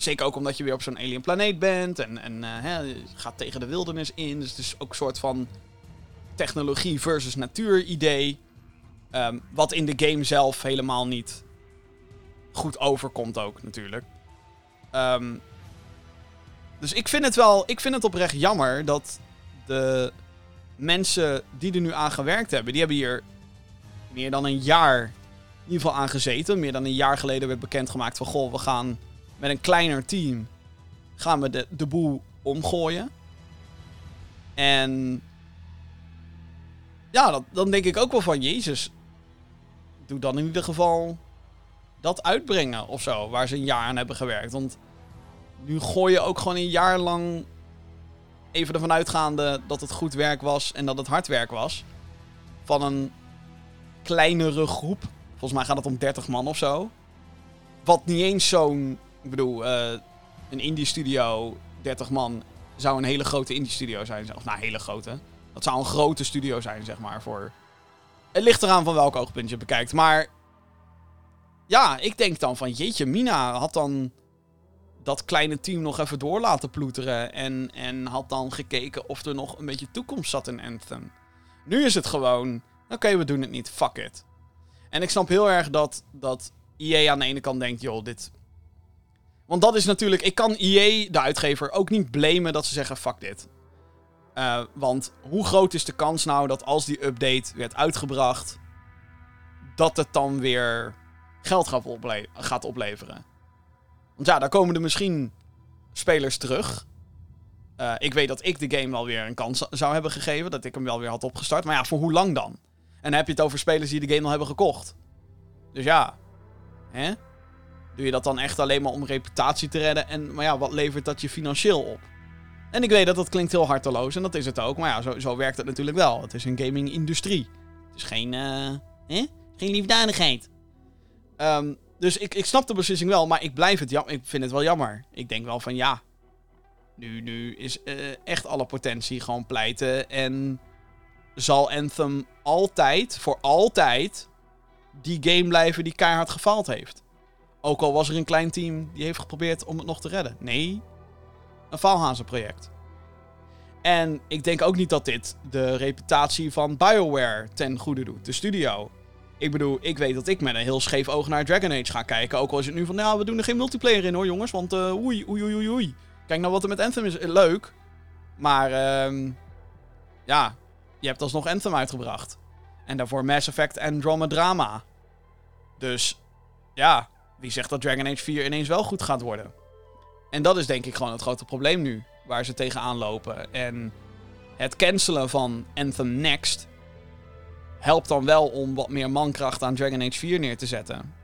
zeker ook omdat je weer op zo'n alien planeet bent. En, en eh, hè, gaat tegen de wildernis in. Dus het is ook een soort van technologie versus natuur idee. Ehm, wat in de game zelf helemaal niet goed overkomt ook natuurlijk. Ehm, dus ik vind het wel, ik vind het oprecht jammer dat de mensen die er nu aan gewerkt hebben, die hebben hier meer dan een jaar in ieder geval aan gezeten. Meer dan een jaar geleden werd bekendgemaakt van, goh, we gaan met een kleiner team, gaan we de, de boel omgooien. En ja, dat, dan denk ik ook wel van, jezus, doe dan in ieder geval dat uitbrengen of zo, waar ze een jaar aan hebben gewerkt. Want nu gooi je ook gewoon een jaar lang even ervan uitgaande dat het goed werk was en dat het hard werk was. Van een kleinere groep. Volgens mij gaat het om 30 man of zo. Wat niet eens zo'n. Ik bedoel, eh, een indie studio, 30 man, zou een hele grote indie studio zijn. Of nou, hele grote. Dat zou een grote studio zijn, zeg maar. Voor... Het ligt eraan van welk oogpunt je bekijkt. Maar ja, ik denk dan van jeetje, Mina had dan dat kleine team nog even door laten ploeteren. En, en had dan gekeken of er nog een beetje toekomst zat in Anthem. Nu is het gewoon, oké, we doen het niet, fuck it. En ik snap heel erg dat, dat EA aan de ene kant denkt, joh, dit... Want dat is natuurlijk, ik kan EA, de uitgever, ook niet blamen dat ze zeggen, fuck dit. Uh, want hoe groot is de kans nou dat als die update werd uitgebracht, dat het dan weer geld gaat, ople gaat opleveren? Want ja, daar komen er misschien spelers terug. Uh, ik weet dat ik de game wel weer een kans zou hebben gegeven. Dat ik hem wel weer had opgestart. Maar ja, voor hoe lang dan? En dan heb je het over spelers die de game al hebben gekocht. Dus ja. Hè? Doe je dat dan echt alleen maar om reputatie te redden? En, maar ja, wat levert dat je financieel op? En ik weet dat dat klinkt heel harteloos. En dat is het ook. Maar ja, zo, zo werkt het natuurlijk wel. Het is een gaming-industrie. Het is geen, uh, hè? geen liefdadigheid. Um, dus ik, ik snap de beslissing wel, maar ik blijf het jammer. Ik vind het wel jammer. Ik denk wel van ja. Nu, nu is uh, echt alle potentie gewoon pleiten. En zal Anthem altijd, voor altijd, die game blijven die keihard gefaald heeft. Ook al was er een klein team die heeft geprobeerd om het nog te redden. Nee, een faalhazenproject. En ik denk ook niet dat dit de reputatie van BioWare ten goede doet, de studio. Ik bedoel, ik weet dat ik met een heel scheef oog naar Dragon Age ga kijken. Ook al is het nu van, nou, we doen er geen multiplayer in hoor, jongens. Want uh, oei, oei, oei, oei. Kijk nou wat er met Anthem is. Leuk. Maar, uh, ja, je hebt alsnog Anthem uitgebracht. En daarvoor Mass Effect Andromeda. Dus, ja, wie zegt dat Dragon Age 4 ineens wel goed gaat worden? En dat is denk ik gewoon het grote probleem nu. Waar ze tegenaan lopen. En het cancelen van Anthem Next helpt dan wel om wat meer mankracht aan Dragon Age 4 neer te zetten.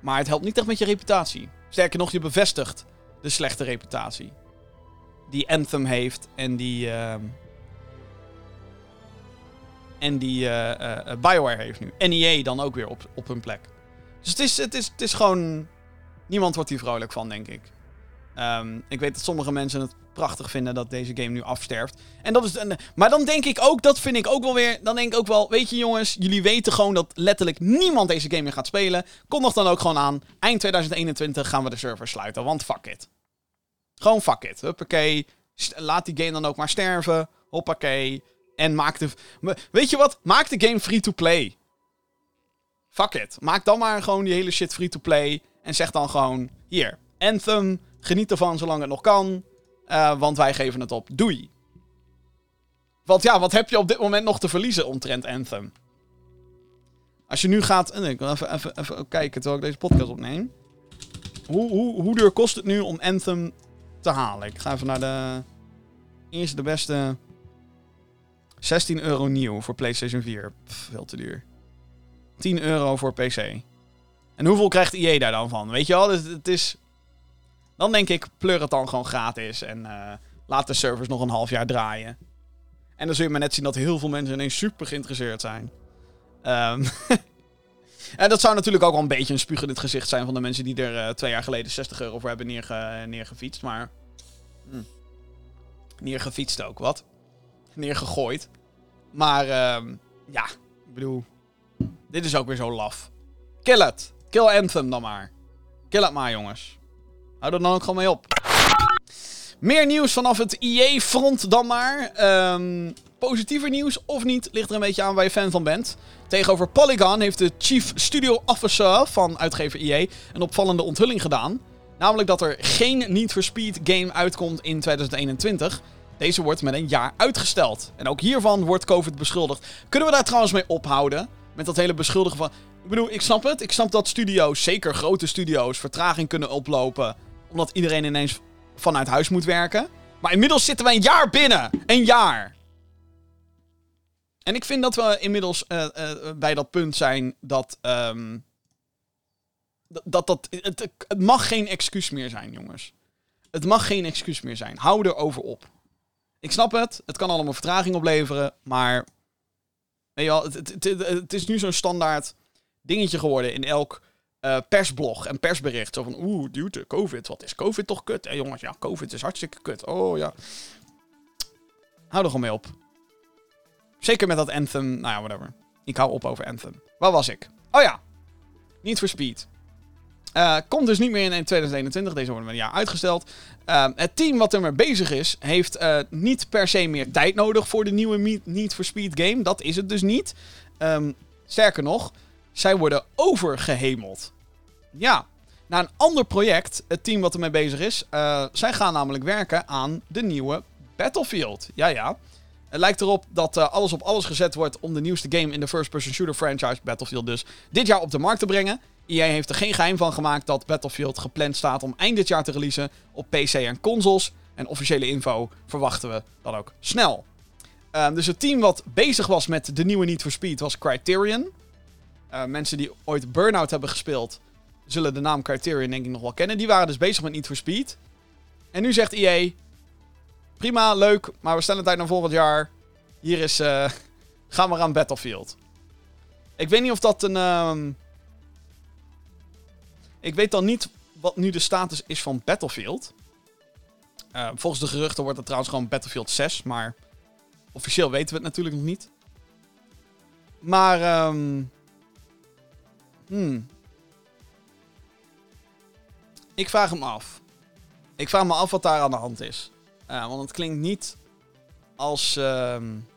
Maar het helpt niet echt met je reputatie. Sterker nog, je bevestigt de slechte reputatie. Die Anthem heeft en die. Uh, en die uh, uh, Bioware heeft nu. NEA dan ook weer op, op hun plek. Dus het is, het, is, het is gewoon. Niemand wordt hier vrolijk van, denk ik. Um, ik weet dat sommige mensen het prachtig vinden dat deze game nu afsterft. En dat is, maar dan denk ik ook, dat vind ik ook wel weer. Dan denk ik ook wel, weet je jongens, jullie weten gewoon dat letterlijk niemand deze game meer gaat spelen. Kondig dan ook gewoon aan. Eind 2021 gaan we de server sluiten, want fuck it. Gewoon fuck it. Huppakee. Laat die game dan ook maar sterven. Hoppakee. En maak de. Weet je wat? Maak de game free to play. Fuck it. Maak dan maar gewoon die hele shit free to play. En zeg dan gewoon: hier, Anthem. Geniet ervan zolang het nog kan. Uh, want wij geven het op. Doei. Want ja, wat heb je op dit moment nog te verliezen omtrent Anthem? Als je nu gaat... Ik wil even, even, even kijken terwijl ik deze podcast opneem. Hoe, hoe, hoe duur kost het nu om Anthem te halen? Ik ga even naar de... Eerste de beste... 16 euro nieuw voor PlayStation 4. Pff, veel te duur. 10 euro voor PC. En hoeveel krijgt EA daar dan van? Weet je wel, het, het is... Dan denk ik, pleur het dan gewoon gratis en uh, laat de servers nog een half jaar draaien. En dan zul je maar net zien dat heel veel mensen ineens super geïnteresseerd zijn. Um, en dat zou natuurlijk ook wel een beetje een spuug in het gezicht zijn van de mensen die er uh, twee jaar geleden 60 euro voor hebben neerge neergefietst. Maar. Hm. Neergefietst ook, wat? Neergegooid. Maar, um, ja, ik bedoel. Dit is ook weer zo laf. Kill it. Kill Anthem dan maar. Kill het maar, jongens. Hou er dan ook gewoon mee op. Meer nieuws vanaf het IE-front dan maar. Ehm, positiever nieuws of niet, ligt er een beetje aan waar je fan van bent. Tegenover Polygon heeft de Chief Studio Officer van uitgever IE een opvallende onthulling gedaan. Namelijk dat er geen Need for Speed game uitkomt in 2021. Deze wordt met een jaar uitgesteld. En ook hiervan wordt COVID beschuldigd. Kunnen we daar trouwens mee ophouden? Met dat hele beschuldigen van. Ik bedoel, ik snap het. Ik snap dat studio's, zeker grote studio's, vertraging kunnen oplopen. Omdat iedereen ineens vanuit huis moet werken. Maar inmiddels zitten wij een jaar binnen. Een jaar. En ik vind dat we inmiddels uh, uh, bij dat punt zijn dat. Um, dat, dat het, het mag geen excuus meer zijn, jongens. Het mag geen excuus meer zijn. Hou erover op. Ik snap het. Het kan allemaal vertraging opleveren. Maar. Je wel, het, het, is nu zo'n standaard dingetje geworden in elk uh, persblog en persbericht. Zo van, oeh, dude, COVID. Wat is COVID toch kut? Hé jongens, ja, COVID is hartstikke kut. Oh ja. Hou er gewoon mee op. Zeker met dat Anthem. Nou ja, whatever. Ik hou op over Anthem. Waar was ik? Oh ja. Niet for Speed. Uh, komt dus niet meer in 2021. Deze worden met een jaar uitgesteld. Uh, het team wat er mee bezig is, heeft uh, niet per se meer tijd nodig voor de nieuwe Need for Speed game. Dat is het dus niet. Um, sterker nog, zij worden overgehemeld. Ja, naar een ander project, het team wat ermee bezig is. Uh, zij gaan namelijk werken aan de nieuwe Battlefield. Ja, ja. Het lijkt erop dat alles op alles gezet wordt om de nieuwste game in de first-person shooter franchise Battlefield dus dit jaar op de markt te brengen. EA heeft er geen geheim van gemaakt dat Battlefield gepland staat om eind dit jaar te releasen op PC en consoles. En officiële info verwachten we dan ook snel. Uh, dus het team wat bezig was met de nieuwe Need for Speed was Criterion. Uh, mensen die ooit Burnout hebben gespeeld, zullen de naam Criterion denk ik nog wel kennen. Die waren dus bezig met Need for Speed. En nu zegt EA, prima, leuk, maar we stellen het uit naar volgend jaar. Hier is, uh, gaan we aan Battlefield. Ik weet niet of dat een... Uh, ik weet dan niet wat nu de status is van Battlefield. Uh, volgens de geruchten wordt het trouwens gewoon Battlefield 6, maar officieel weten we het natuurlijk nog niet. Maar, um, hmm. Ik vraag hem af. Ik vraag me af wat daar aan de hand is. Uh, want het klinkt niet als um,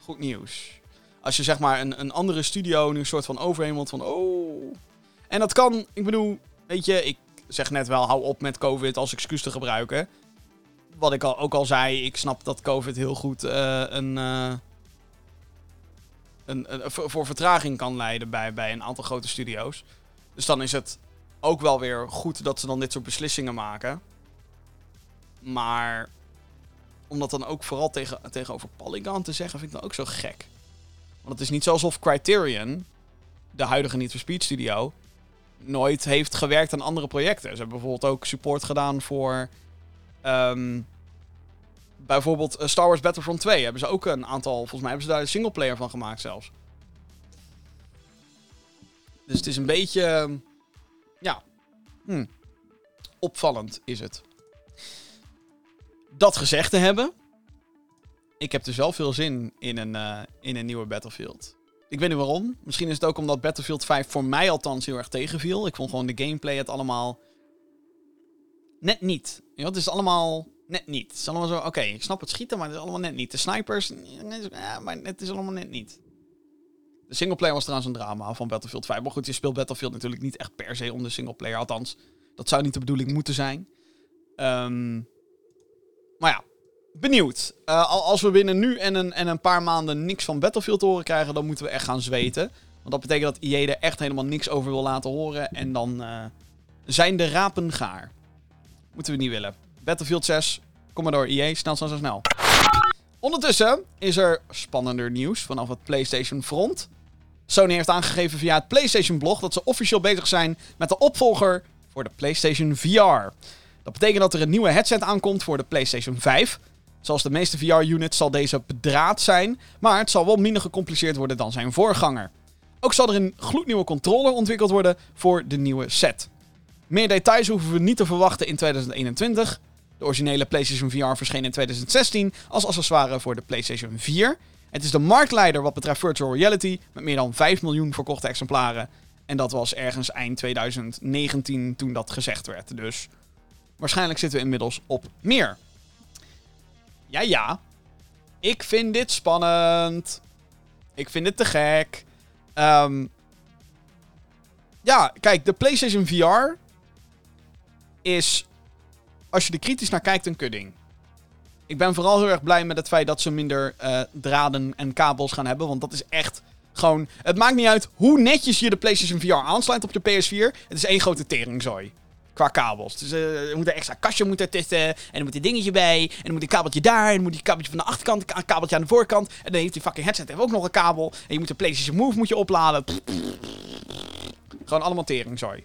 goed nieuws. Als je zeg maar een, een andere studio nu een soort van overhemelt van... Oh, en dat kan, ik bedoel, weet je, ik zeg net wel, hou op met COVID als excuus te gebruiken. Wat ik al, ook al zei, ik snap dat COVID heel goed uh, een, uh, een, een, voor vertraging kan leiden bij, bij een aantal grote studio's. Dus dan is het ook wel weer goed dat ze dan dit soort beslissingen maken. Maar om dat dan ook vooral tegen, tegenover Polygon te zeggen, vind ik dan ook zo gek. Want het is niet zo alsof Criterion, de huidige for Speed studio, nooit heeft gewerkt aan andere projecten. Ze hebben bijvoorbeeld ook support gedaan voor. Um, bijvoorbeeld Star Wars Battlefront 2 hebben ze ook een aantal. Volgens mij hebben ze daar een singleplayer van gemaakt zelfs. Dus het is een beetje. Ja. Hm, opvallend is het. Dat gezegd te hebben. Ik heb dus wel veel zin in een, uh, in een nieuwe Battlefield. Ik weet niet waarom. Misschien is het ook omdat Battlefield 5 voor mij althans heel erg tegenviel. Ik vond gewoon de gameplay het allemaal net niet. Ja, het is allemaal net niet. Het is allemaal zo, oké, ik snap het schieten, maar het is allemaal net niet. De snipers, ja, maar het is allemaal net niet. De singleplayer was trouwens een drama van Battlefield 5. Maar goed, je speelt Battlefield natuurlijk niet echt per se om de singleplayer. Althans, dat zou niet de bedoeling moeten zijn. Um, maar ja, benieuwd. Uh, als we binnen nu en een, en een paar maanden niks van Battlefield horen krijgen, dan moeten we echt gaan zweten. Want dat betekent dat IE er echt helemaal niks over wil laten horen. En dan uh, zijn de rapen gaar. Moeten we niet willen. Battlefield 6, kom maar door IE, snel, snel, snel, snel. Ondertussen is er spannender nieuws vanaf het PlayStation front. Sony heeft aangegeven via het PlayStation blog dat ze officieel bezig zijn met de opvolger voor de PlayStation VR. Dat betekent dat er een nieuwe headset aankomt voor de PlayStation 5. Zoals de meeste VR-units zal deze bedraad zijn, maar het zal wel minder gecompliceerd worden dan zijn voorganger. Ook zal er een gloednieuwe controller ontwikkeld worden voor de nieuwe set. Meer details hoeven we niet te verwachten in 2021. De originele PlayStation VR verscheen in 2016 als accessoire voor de PlayStation 4. Het is de marktleider wat betreft virtual reality met meer dan 5 miljoen verkochte exemplaren. En dat was ergens eind 2019 toen dat gezegd werd. Dus waarschijnlijk zitten we inmiddels op meer. Ja, ja. Ik vind dit spannend. Ik vind het te gek. Ehm, ja, kijk, de PlayStation VR is, als je er kritisch naar kijkt, een kudding. Ik ben vooral heel erg blij met het feit dat ze minder eh, draden en kabels gaan hebben. Want dat is echt gewoon. Het maakt niet uit hoe netjes je de PlayStation VR aansluit op je PS4. Het is één grote teringzooi. Qua kabels. Dus uh, er moet een extra kastje moet ertussen. En er moet een dingetje bij. En dan moet een kabeltje daar. En dan moet een kabeltje van de achterkant. Een kabeltje aan de voorkant. En dan heeft die fucking headset ook nog een kabel. En je moet de PlayStation Move moet je opladen. Gewoon allemaal teringzooi.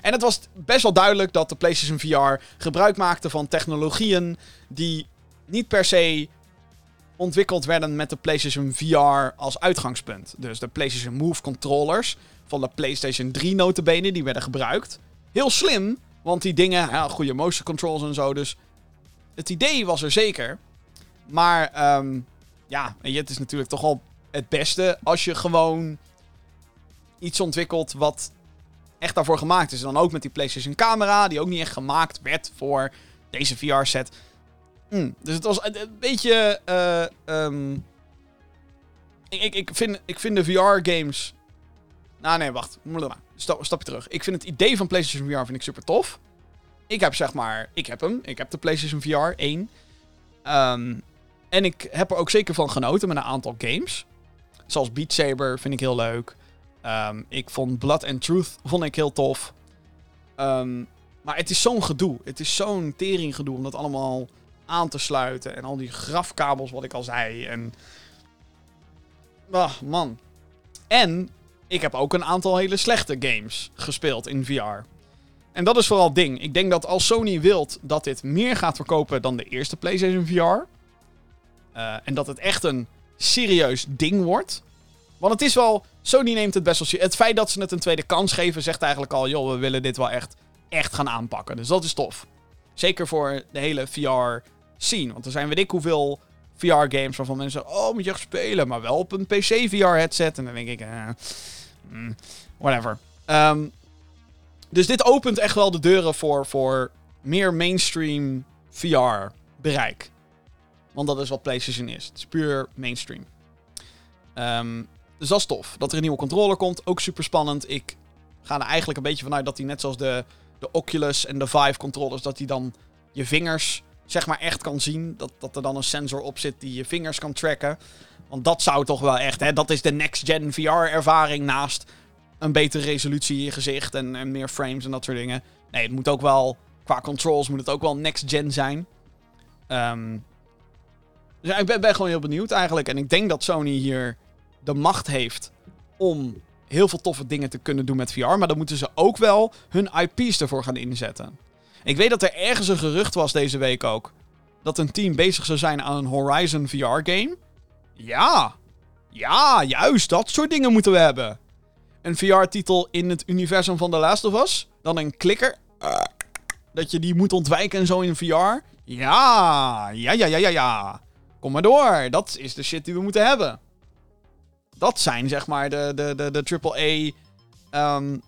En het was best wel duidelijk dat de PlayStation VR gebruik maakte van technologieën die niet per se ontwikkeld werden met de PlayStation VR als uitgangspunt. Dus de PlayStation Move controllers van de PlayStation 3 notabene, die werden gebruikt. Heel slim, want die dingen, goede motion controls en zo, dus het idee was er zeker. Maar um, ja, het is natuurlijk toch al het beste als je gewoon iets ontwikkelt wat echt daarvoor gemaakt is. En dan ook met die PlayStation camera, die ook niet echt gemaakt werd voor deze VR-set. Mm, dus het was een, beetje. Uh, um, ik, ik, vind, ik vind de VR-games. Nou, nee, wacht. Stap, stapje terug. Ik vind het idee van PlayStation VR vind ik super tof. Ik heb zeg maar. Ik heb hem. Ik heb de PlayStation VR 1. Um, en ik heb er ook zeker van genoten met een aantal games. Zoals Beat Saber vind ik heel leuk. Um, ik vond Blood and Truth vond ik heel tof. Um, maar het is zo'n gedoe. Het is zo'n tering gedoe om dat allemaal aan te sluiten. En al die grafkabels, wat ik al zei. En. Ah, man. En ik heb ook een aantal hele slechte games gespeeld in VR. En dat is vooral het ding. Ik denk dat als Sony wilt dat dit meer gaat verkopen dan de eerste PlayStation VR. Eh, en dat het echt een serieus ding wordt. Want het is wel. Sony neemt het best wel. Het feit dat ze het een tweede kans geven, zegt eigenlijk al: joh, we willen dit wel echt, echt gaan aanpakken. Dus dat is tof. Zeker voor de hele VR zien. Want er zijn weet ik hoeveel VR-games waarvan mensen oh, moet je echt spelen, maar wel op een PC-VR-headset. En dan denk ik, eh, mm, whatever. Um, dus dit opent echt wel de deuren voor, voor meer mainstream VR-bereik. Want dat is wat PlayStation is. Het is puur mainstream. Um, dus dat is tof. Dat er een nieuwe controller komt, ook super spannend. Ik ga er eigenlijk een beetje vanuit dat die net zoals de, de Oculus en de Vive controllers, dat die dan je vingers zeg maar echt kan zien. Dat, dat er dan een sensor op zit die je vingers kan tracken. Want dat zou toch wel echt, hè, dat is de next-gen VR-ervaring naast een betere resolutie in je gezicht en, en meer frames en dat soort dingen. Nee, het moet ook wel, qua controls moet het ook wel next-gen zijn. Um, dus ik ben, ben gewoon heel benieuwd eigenlijk. En ik denk dat Sony hier de macht heeft om heel veel toffe dingen te kunnen doen met VR. Maar dan moeten ze ook wel hun IP's ervoor gaan inzetten. Ik weet dat er ergens een gerucht was deze week ook. Dat een team bezig zou zijn aan een Horizon VR-game. Ja. Ja, juist. Dat soort dingen moeten we hebben. Een VR-titel in het universum van The Last of Us. Dan een klikker. Dat je die moet ontwijken en zo in VR. Ja. Ja, ja, ja, ja, ja. Kom maar door. Dat is de shit die we moeten hebben. Dat zijn zeg maar de, de, de, de AAA um,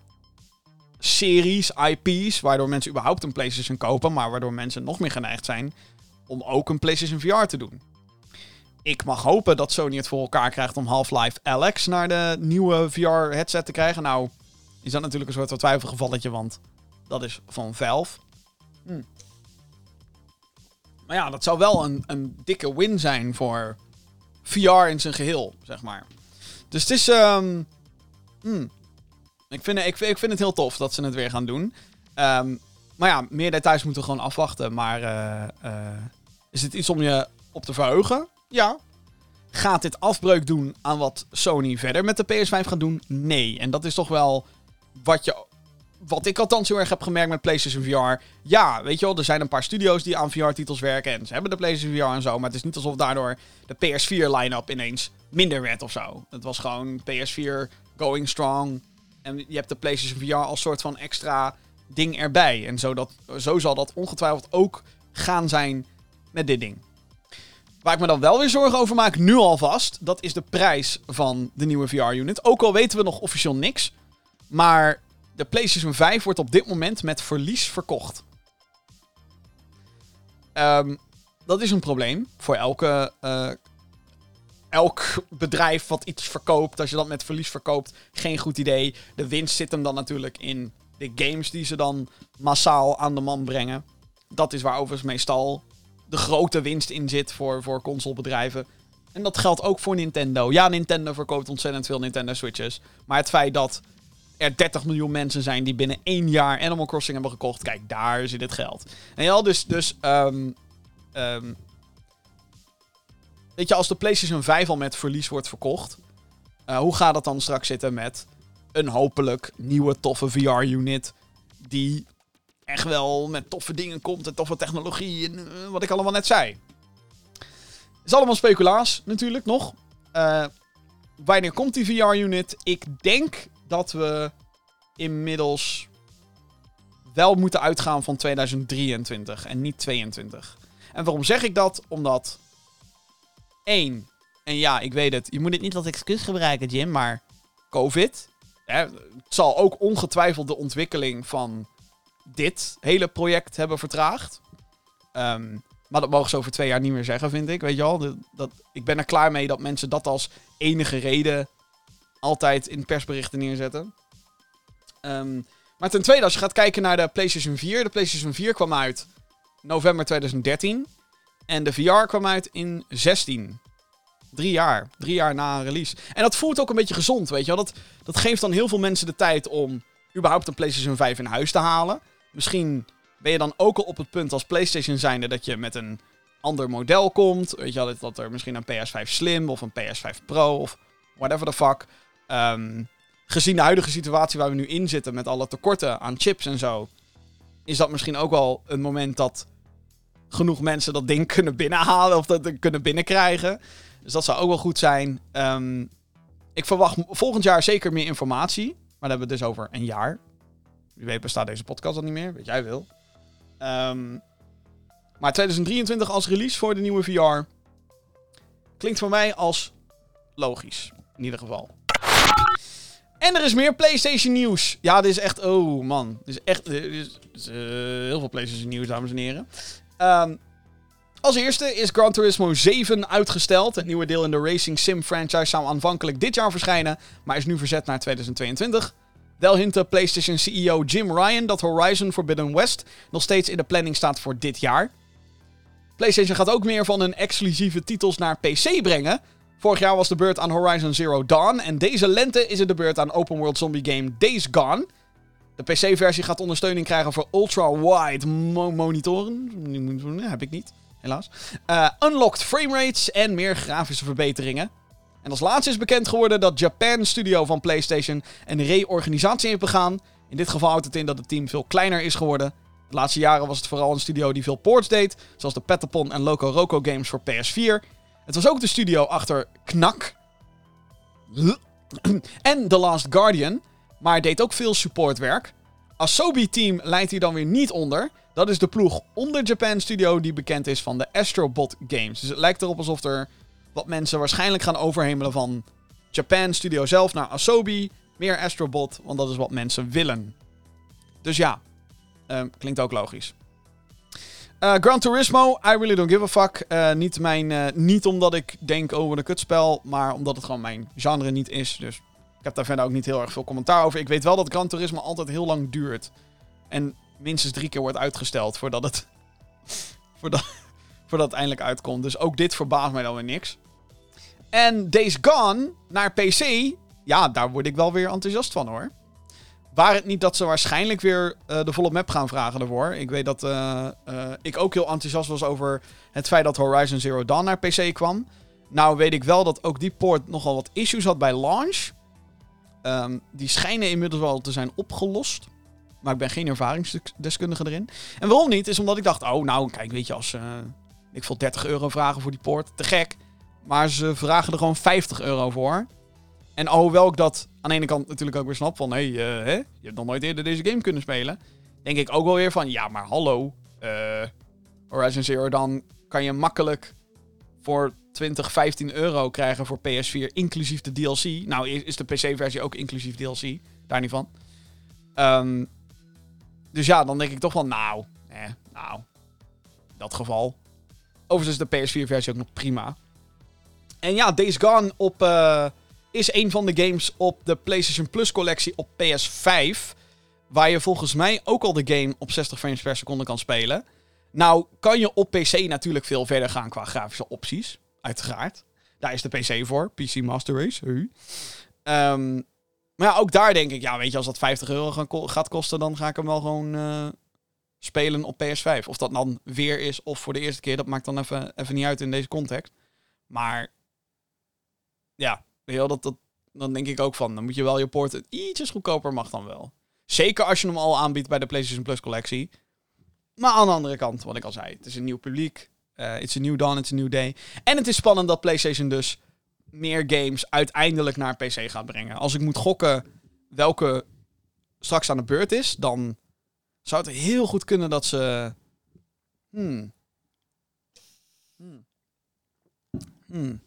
series, IP's, waardoor mensen überhaupt een PlayStation kopen, maar waardoor mensen nog meer geneigd zijn om ook een PlayStation VR te doen. Ik mag hopen dat Sony het voor elkaar krijgt om Half-Life Alex naar de nieuwe VR-headset te krijgen. Nou, is dat natuurlijk een soort van twijfelgevalletje, want dat is van Valve. Hm. Maar ja, dat zou wel een, een dikke win zijn voor VR in zijn geheel, zeg maar. Dus het is. Um, ik vind, ik, vind het heel tof dat ze het weer gaan doen. Um, maar ja, meer details moeten we gewoon afwachten. Maar uh, uh, is het iets om je op te verheugen? Ja. Gaat dit afbreuk doen aan wat Sony verder met de PS5 gaat doen? Nee. En dat is toch wel wat je wat ik althans heel erg heb gemerkt met PlayStation VR. Ja, weet je wel, er zijn een paar studio's die aan VR-titels werken. En ze hebben de PlayStation VR en zo. Maar het is niet alsof daardoor de PS4-line-up ineens minder werd of zo. Het was gewoon PS4 going strong. En je hebt de PlayStation VR als soort van extra ding erbij. En zo, dat, zo zal dat ongetwijfeld ook gaan zijn met dit ding. Waar ik me dan wel weer zorgen over maak, nu alvast, dat is de prijs van de nieuwe VR-unit. Ook al weten we nog officieel niks. Maar de PlayStation 5 wordt op dit moment met verlies verkocht. Ehm, dat is een probleem voor elke, eh, elk bedrijf wat iets verkoopt. Als je dat met verlies verkoopt, geen goed idee. De winst zit hem dan natuurlijk in de games die ze dan massaal aan de man brengen. Dat is waar overigens meestal de grote winst in zit voor, voor consolebedrijven. En dat geldt ook voor Nintendo. Ja, Nintendo verkoopt ontzettend veel Nintendo Switches. Maar het feit dat er 30 miljoen mensen zijn die binnen één jaar Animal Crossing hebben gekocht. Kijk, daar zit het geld. En ja, dus, dus ehm, weet je, als de PlayStation 5 al met verlies wordt verkocht, uh, hoe gaat het dan straks zitten met een hopelijk nieuwe toffe VR-unit die echt wel met toffe dingen komt en toffe technologie en uh, wat ik allemaal net zei. Is allemaal speculaas natuurlijk nog. Uh, wanneer komt die VR-unit? Ik denk dat we inmiddels wel moeten uitgaan van 2023 en niet 22. En waarom zeg ik dat? Omdat één, en ja, ik weet het, je moet het niet als excuus gebruiken, Jim, maar COVID. Hè, het zal ook ongetwijfeld de ontwikkeling van dit hele project hebben vertraagd. Um, maar dat mogen ze over twee jaar niet meer zeggen, vind ik. Weet je wel? Dat, ik ben er klaar mee dat mensen dat als enige reden altijd in persberichten neerzetten. Um, maar ten tweede, als je gaat kijken naar de PlayStation 4. De PlayStation 4 kwam uit november 2013. En de VR kwam uit in 16. Drie jaar. Drie jaar na een release. En dat voelt ook een beetje gezond, weet je wel. Dat, dat geeft dan heel veel mensen de tijd om überhaupt een PlayStation 5 in huis te halen. Misschien ben je dan ook al op het punt als PlayStation zijnde dat je met een ander model komt. Weet je wel, dat er misschien een PS5 Slim of een PS5 Pro of whatever the fuck. Um, gezien de huidige situatie waar we nu in zitten met alle tekorten aan chips en zo, is dat misschien ook wel een moment dat genoeg mensen dat ding kunnen binnenhalen of dat kunnen binnenkrijgen. Dus dat zou ook wel goed zijn. Um, ik verwacht volgend jaar zeker meer informatie. Maar dan hebben we dus over een jaar. Wie weet bestaat deze podcast al niet meer. Weet jij wil. Um, maar 2023 als release voor de nieuwe VR. Klinkt voor mij als logisch. In ieder geval. En er is meer PlayStation nieuws. Ja, dit is echt. Oh man. Dit is echt. Is, uh, heel veel PlayStation nieuws, dames en heren. Um, als eerste is Gran Turismo 7 uitgesteld. Het nieuwe deel in de Racing Sim franchise zou aanvankelijk dit jaar verschijnen, maar is nu verzet naar 2022. Wel hintte PlayStation CEO Jim Ryan dat Horizon Forbidden West nog steeds in de planning staat voor dit jaar. PlayStation gaat ook meer van hun exclusieve titels naar PC brengen. Vorig jaar was de beurt aan Horizon Zero Dawn en deze lente is het de beurt aan open world zombie game Days Gone. De PC-versie gaat ondersteuning krijgen voor ultra-wide mo monitoren. Heb ik niet, helaas. Uh, unlocked framerates en meer grafische verbeteringen. En als laatste is bekend geworden dat Japan Studio van PlayStation een reorganisatie heeft begaan. In dit geval houdt het in dat het team veel kleiner is geworden. De laatste jaren was het vooral een studio die veel ports deed, zoals de Petapon en Loco Roco games voor PS4. Het was ook de studio achter Knak en The Last Guardian, maar deed ook veel supportwerk. Asobi Team leidt hier dan weer niet onder. Dat is de ploeg onder Japan Studio die bekend is van de Astrobot games. Dus het lijkt erop alsof er wat mensen waarschijnlijk gaan overhemelen van Japan Studio zelf naar Asobi. Meer Astrobot, want dat is wat mensen willen. Dus ja, uh, klinkt ook logisch. Uh, Gran Turismo, I really don't give a fuck. Uh, niet, mijn, uh, niet omdat ik denk, wat een kutspel, maar omdat het gewoon mijn genre niet is. Dus ik heb daar verder ook niet heel erg veel commentaar over. Ik weet wel dat Gran Turismo altijd heel lang duurt. En minstens drie keer wordt uitgesteld voordat het, voordat, voordat het eindelijk uitkomt. Dus ook dit verbaast mij dan weer niks. En Days Gone naar PC, ja, daar word ik wel weer enthousiast van hoor. Waar het niet dat ze waarschijnlijk weer uh, de volle map gaan vragen ervoor. Ik weet dat uh, uh, ik ook heel enthousiast was over het feit dat Horizon Zero Dawn naar PC kwam. Nou weet ik wel dat ook die port nogal wat issues had bij launch. Um, die schijnen inmiddels wel te zijn opgelost. Maar ik ben geen ervaringsdeskundige erin. En waarom niet? Is omdat ik dacht, oh nou, kijk, weet je, als ik wil 30 euro vragen voor die port, te gek. Maar ze vragen er gewoon 50 euro voor. En alhoewel ik dat aan de ene kant natuurlijk ook weer snap van... Hé, hey, hè? je hebt nog nooit eerder deze game kunnen spelen. Denk ik ook wel weer van... Ja, maar hallo. Uh, Horizon Zero dan kan je makkelijk voor 20, 15 euro krijgen voor PS4, inclusief de DLC. Nou, is de PC-versie ook inclusief DLC, daar niet van. Ehm, dus ja, dan denk ik toch wel, nou, eh, nou, dat geval. Overigens is de PS4-versie ook nog prima. En ja, Days Gone op, eh, is een van de games op de PlayStation Plus collectie op PS5. Waar je volgens mij ook al de game op 60 frames per seconde kan spelen. Nou, kan je op PC natuurlijk veel verder gaan qua grafische opties. Uiteraard. Daar is de PC voor. PC Master Race. Ehm, maar ja, ook daar denk ik, ja, weet je, als dat 50 euro gaat kosten, dan ga ik hem wel gewoon eh, spelen op PS5. Of dat dan weer is of voor de eerste keer, dat maakt dan even, even niet uit in deze context. Maar ja, wel, dat, dat, dan denk ik ook van, dan moet je wel je poort ietsjes goedkoper mag dan wel. Zeker als je hem al aanbiedt bij de PlayStation Plus collectie. Maar aan de andere kant, wat ik al zei, het is een nieuw publiek. eh it's a new dawn, it's a new day. En het is spannend dat PlayStation dus meer games uiteindelijk naar PC gaat brengen. Als ik moet gokken welke straks aan de beurt is, dan zou het heel goed kunnen dat ze. Hmm. Hmm. Hmm.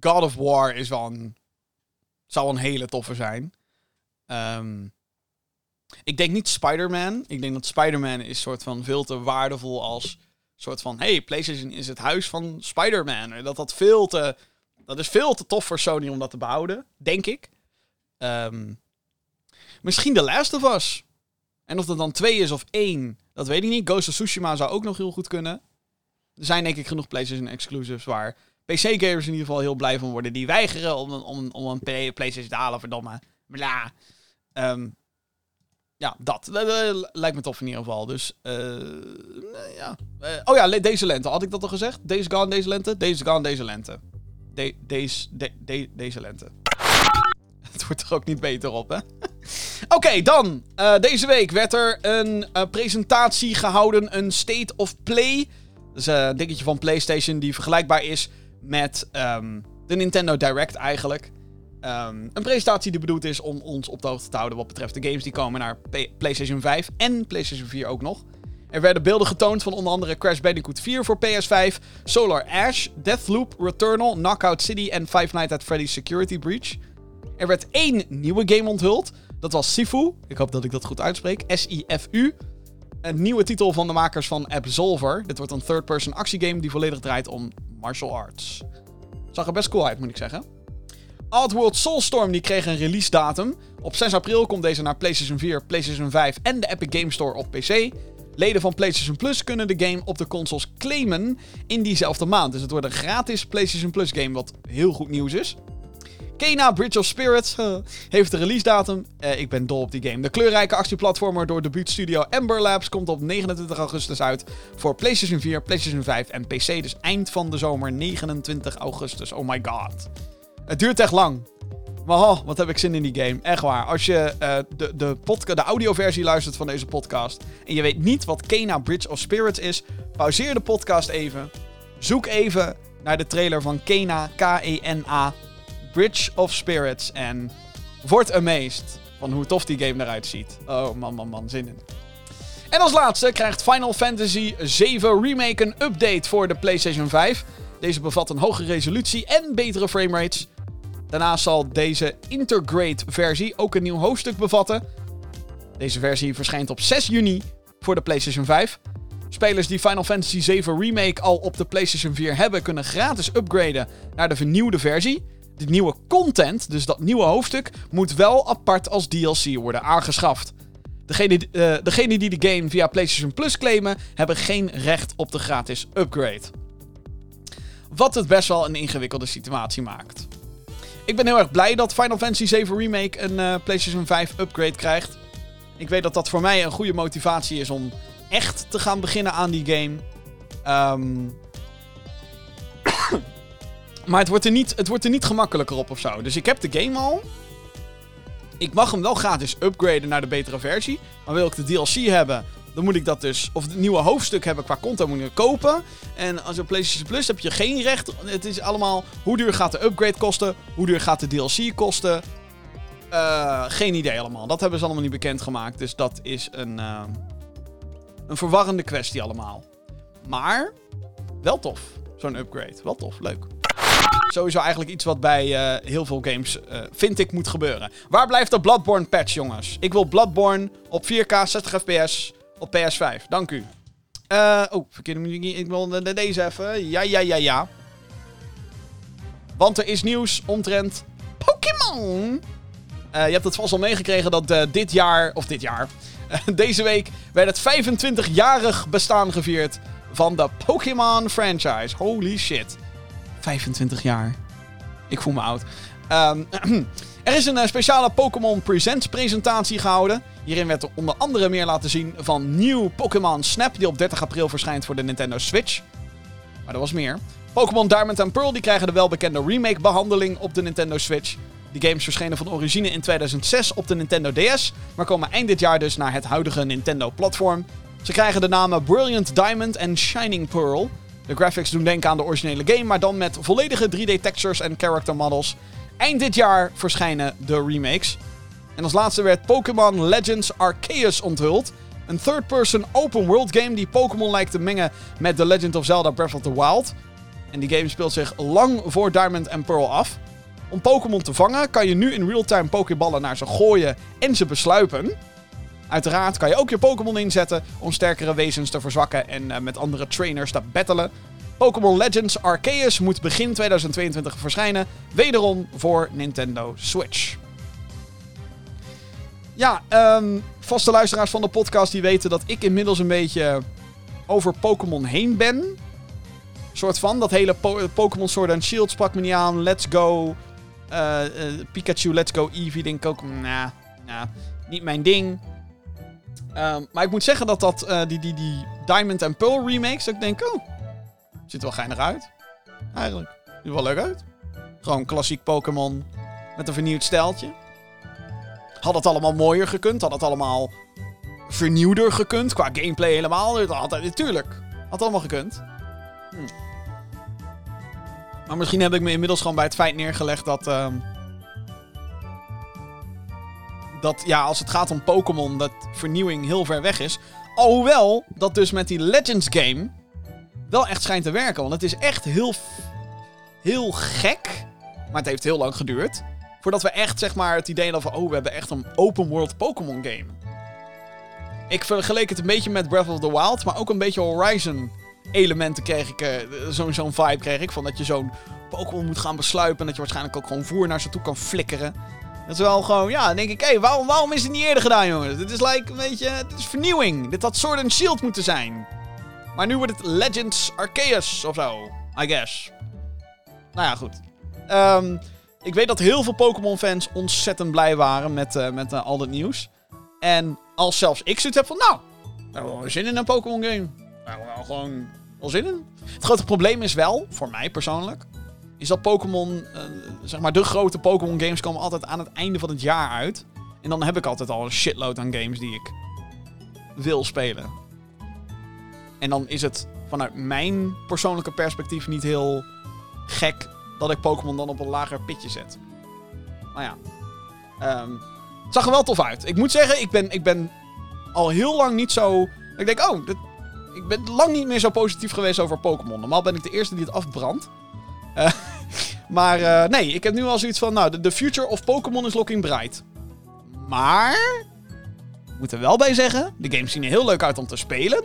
God of War is wel een. Zou een hele toffe zijn. Ehm, ik denk niet Spider-Man. Ik denk dat Spider-Man is soort van veel te waardevol als soort van... Hey, PlayStation is het huis van Spider-Man. Dat dat veel te... Dat is veel te tof voor Sony om dat te behouden. Denk ik. Ehm, misschien The Last of Us. En of dat dan twee is of één, dat weet ik niet. Ghost of Tsushima zou ook nog heel goed kunnen. Er zijn denk ik genoeg PlayStation exclusives waar PC-gamers in ieder geval heel blij van worden. Die weigeren om, een- om, om een PlayStation te halen, verdomme. Bla. Ehm, ja, dat. Dat, eh, lijkt me tof in ieder geval. Dus, eh, eh, ja. Eh, oh ja, deze lente. Had ik dat al gezegd? Deze Gone deze lente? Deze Gone deze lente. De, deze, de, de- deze lente. Het wordt er ook niet beter op, hè? Oké, dan. Eh, deze week werd er een eh, presentatie gehouden. Een State of Play. Dat is eh, een dingetje van PlayStation die vergelijkbaar is met ehm, de Nintendo Direct eigenlijk. Ehm, een presentatie die bedoeld is om ons op de hoogte te houden wat betreft de games die komen naar PlayStation 5 en PlayStation 4 ook nog. Er werden beelden getoond van onder andere Crash Bandicoot 4 voor PS5, Solar Ash, Deathloop, Returnal, Knockout City en Five Nights at Freddy's Security Breach. Er werd één nieuwe game onthuld. Dat was Sifu. Ik hoop dat ik dat goed uitspreek. S-I-F-U. Een nieuwe titel van de makers van Absolver. Dit wordt een third-person actiegame die volledig draait om martial arts. Zag er best cool uit, moet ik zeggen. Oddworld Soulstorm die kreeg een release datum. Op 6 april komt deze naar PlayStation 4, PlayStation 5 en de Epic Game Store op PC. Leden van PlayStation Plus kunnen de game op de consoles claimen in diezelfde maand. Dus het wordt een gratis PlayStation Plus game, wat heel goed nieuws is. Kena Bridge of Spirits eh, heeft de release datum. Eh, ik ben dol op die game. De kleurrijke actieplatformer door debuutstudio Ember Labs komt op 29 augustus uit voor PlayStation 4, PlayStation 5 en PC. Dus eind van de zomer, 29 augustus. Oh my god. Het duurt echt lang. Maar oh, wat heb ik zin in die game. Echt waar. Als je eh, de, de, de audioversie luistert van deze podcast en je weet niet wat Kena Bridge of Spirits is, pauzeer de podcast even. Zoek even naar de trailer van Kena, K-E-N-A, Bridge of Spirits en word amazed van hoe tof die game eruit ziet. Oh man, man, man, zin in. En als laatste krijgt Final Fantasy 7 Remake een update voor de PlayStation 5. Deze bevat een hogere resolutie en betere framerates. Daarnaast zal deze Intergrade versie ook een nieuw hoofdstuk bevatten. Deze versie verschijnt op 6 juni voor de PlayStation 5. Spelers die Final Fantasy 7 Remake al op de PlayStation 4 hebben, kunnen gratis upgraden naar de vernieuwde versie. De nieuwe content, dus dat nieuwe hoofdstuk, moet wel apart als DLC worden aangeschaft. Degene, eh degene die de game via PlayStation Plus claimen, hebben geen recht op de gratis upgrade. Wat het best wel een ingewikkelde situatie maakt. Ik ben heel erg blij dat Final Fantasy 7 Remake een eh, PlayStation 5 upgrade krijgt. Ik weet dat dat voor mij een goede motivatie is om echt te gaan beginnen aan die game. Ehm, maar het wordt, er niet, het wordt er niet gemakkelijker op of zo. Dus ik heb de game al. Ik mag hem wel gratis upgraden naar de betere versie. Maar wil ik de DLC hebben, dan moet ik dat dus... Of het nieuwe hoofdstuk hebben qua content moet ik kopen. En als je PlayStation Plus heb je geen recht. Het is allemaal... Hoe duur gaat de upgrade kosten? Hoe duur gaat de DLC kosten? Eh, geen idee allemaal. Dat hebben ze allemaal niet bekendgemaakt. Dus dat is een... eh, een verwarrende kwestie allemaal. Maar... Wel tof. Zo'n upgrade. Wel tof, leuk. Sowieso eigenlijk iets wat bij eh, heel veel games, eh, vind ik, moet gebeuren. Waar blijft de Bloodborne patch, jongens? Ik wil Bloodborne op 4K 60 fps op PS5. Dank u. Eh, oh, verkeerde muziek. Ik wil de- de- deze even. Ja, ja, ja, ja. Want er is nieuws omtrent Pokémon. Je hebt het vast al meegekregen dat dit jaar, of dit jaar, deze week werd het 25-jarig bestaan gevierd van de Pokémon franchise. Holy shit. 25 jaar. Ik voel me oud. Ehm, er is een eh, speciale Pokémon Presents presentatie gehouden. Hierin werd er onder andere meer laten zien van nieuw Pokémon Snap, die op 30 april verschijnt voor de Nintendo Switch. Maar er was meer. Pokémon Diamond en Pearl die krijgen de welbekende remake-behandeling op de Nintendo Switch. Die games verschenen van origine in 2006 op de Nintendo DS, maar komen eind dit jaar dus naar het huidige Nintendo-platform. Ze krijgen de namen Brilliant Diamond en Shining Pearl. De graphics doen denken aan de originele game, maar dan met volledige 3D-textures en character models. Eind dit jaar verschijnen de remakes. En als laatste werd Pokémon Legends Arceus onthuld. Een third-person open-world game die Pokémon lijkt te mengen met The Legend of Zelda Breath of the Wild. En die game speelt zich lang voor Diamond en Pearl af. Om Pokémon te vangen kan je nu in real-time Pokéballen naar ze gooien en ze besluipen. Uiteraard kan je ook je Pokémon inzetten om sterkere wezens te verzwakken en eh, met andere trainers te battelen. Pokémon Legends Arceus moet begin 2022 verschijnen, wederom voor Nintendo Switch. Ja, ehm, vaste luisteraars van de podcast die weten dat ik inmiddels een beetje over Pokémon heen ben. Soort van, dat hele po- Pokémon Sword and Shield sprak me niet aan. Let's go. eh, eh, Pikachu, Let's Go Eevee, denk ik ook. Nah, niet mijn ding. Ehm, maar ik moet zeggen dat, dat eh, die, die, die Diamond and Pearl remakes, dat ik denk, oh, ziet er wel geinig uit. Eigenlijk. Ziet er wel leuk uit. Gewoon klassiek Pokémon met een vernieuwd stijltje. Had het allemaal mooier gekund? Had het allemaal vernieuwder gekund? Qua gameplay helemaal? Het had, natuurlijk. Had allemaal gekund. Hm. Maar misschien heb ik me inmiddels gewoon bij het feit neergelegd dat... ehm, dat ja, als het gaat om Pokémon, dat vernieuwing heel ver weg is. Alhoewel, dat dus met die Legends game wel echt schijnt te werken. Want het is echt heel, heel gek. Maar het heeft heel lang geduurd. Voordat we echt, zeg maar, het idee hadden van... Oh, we hebben echt een open world Pokémon game. Ik vergeleek het een beetje met Breath of the Wild. Maar ook een beetje Horizon elementen kreeg ik. eh, zo'n zo'n vibe kreeg ik. Van dat je zo'n Pokémon moet gaan besluipen. En dat je waarschijnlijk ook gewoon voer naar ze toe kan flikkeren. Dat wel gewoon, ja, dan denk ik, hé, waarom, waarom is het niet eerder gedaan, jongens? Dit is like, een beetje, dit is vernieuwing. Dit had Sword and Shield moeten zijn. Maar nu wordt het Legends Arceus of zo, I guess. Nou ja, goed. Ehm, ik weet dat heel veel Pokémon-fans ontzettend blij waren met, eh, met eh, al dit nieuws. En als zelfs ik zoiets heb van, nou, hebben wel zin in een Pokémon-game. We hebben gewoon wel zin in. Het grote probleem is wel, voor mij persoonlijk, is dat Pokémon, eh, zeg maar de grote Pokémon games komen altijd aan het einde van het jaar uit. En dan heb ik altijd al een shitload aan games die ik wil spelen. En dan is het vanuit mijn persoonlijke perspectief niet heel gek dat ik Pokémon dan op een lager pitje zet. Maar ja. Ehm, het zag er wel tof uit. Ik moet zeggen, ik ben, ik ben al heel lang niet zo... Ik denk, oh, ik ben lang niet meer zo positief geweest over Pokémon. Normaal ben ik de eerste die het afbrandt. Eh, maar eh, nee, ik heb nu al zoiets van, nou, de future of Pokémon is looking bright. Maar, ik moet er wel bij zeggen, de games zien er heel leuk uit om te spelen.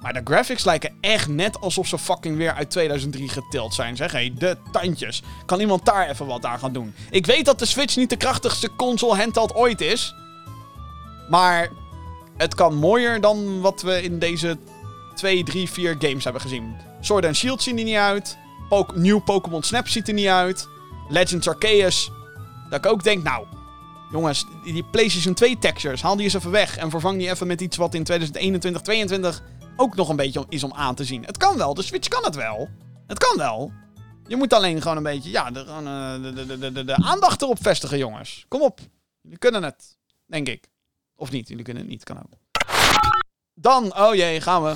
Maar de graphics lijken echt net alsof ze fucking weer uit 2003 getild zijn. Zeg, hé, de tandjes. Kan iemand daar even wat aan gaan doen? Ik weet dat de Switch niet de krachtigste console handheld ooit is. Maar het kan mooier dan wat we in deze 2, 3, 4 games hebben gezien. Sword and Shield zien er niet uit. Nieuw Pokémon Snap ziet er niet uit. Legends Arceus. Dat ik ook denk, nou, jongens, die PlayStation 2 textures, haal die eens even weg. En vervang die even met iets wat in 2021, 2022 ook nog een beetje is om aan te zien. Het kan wel, de Switch kan het wel. Het kan wel. Je moet alleen gewoon een beetje, ja, eh, de, de, de, de, de aandacht erop vestigen, jongens. Kom op. Jullie kunnen het, denk ik. Of niet, jullie kunnen het niet, kan ook. Dan, oh jee, gaan we.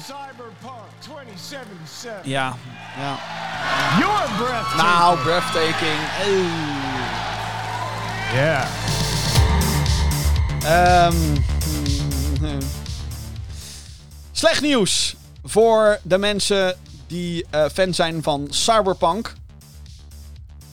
Cyberpunk 2077. Ja, ja. Your breath. Nou, breathtaking. Yeah. Ehm, hmm. Slecht nieuws voor de mensen die eh, fan zijn van Cyberpunk.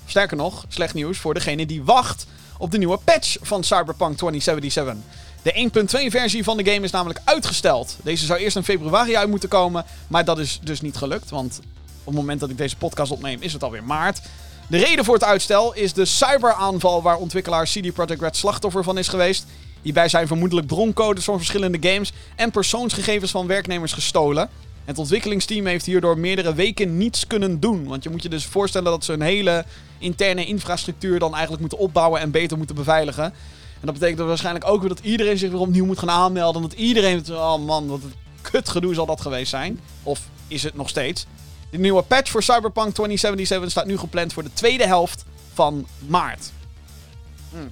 Sterker nog, slecht nieuws voor degene die wacht op de nieuwe patch van Cyberpunk 2077. De 1.2 versie van de game is namelijk uitgesteld. Deze zou eerst in februari uit moeten komen, maar dat is dus niet gelukt, want op het moment dat ik deze podcast opneem is het alweer maart. De reden voor het uitstel is de cyberaanval waar ontwikkelaar CD Projekt Red slachtoffer van is geweest. Hierbij zijn vermoedelijk broncodes van verschillende games en persoonsgegevens van werknemers gestolen. Het ontwikkelingsteam heeft hierdoor meerdere weken niets kunnen doen. Want je moet je dus voorstellen dat ze een hele interne infrastructuur dan eigenlijk moeten opbouwen en beter moeten beveiligen. En dat betekent waarschijnlijk ook weer dat iedereen zich weer opnieuw moet gaan aanmelden. Dat iedereen... Oh man, wat een kutgedoe zal dat geweest zijn. Of is het nog steeds. De nieuwe patch voor Cyberpunk 2077 staat nu gepland voor de tweede helft van maart. Hmm.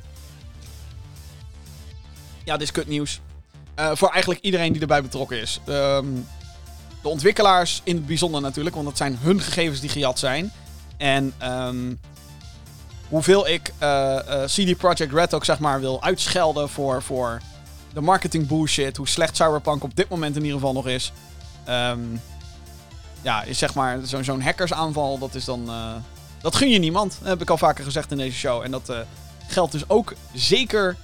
Ja, dit is kutnieuws. Uh, voor eigenlijk iedereen die erbij betrokken is. Um, de ontwikkelaars in het bijzonder natuurlijk, want dat zijn hun gegevens die gejat zijn. En um, hoeveel ik uh, uh, CD Projekt Red ook zeg maar wil uitschelden voor, voor de marketing bullshit, hoe slecht Cyberpunk op dit moment in ieder geval nog is. Um, ja, is zeg maar zo'n hackersaanval, dat is dan... Uh, dat gun je niemand, heb ik al vaker gezegd in deze show. En dat geldt dus ook zeker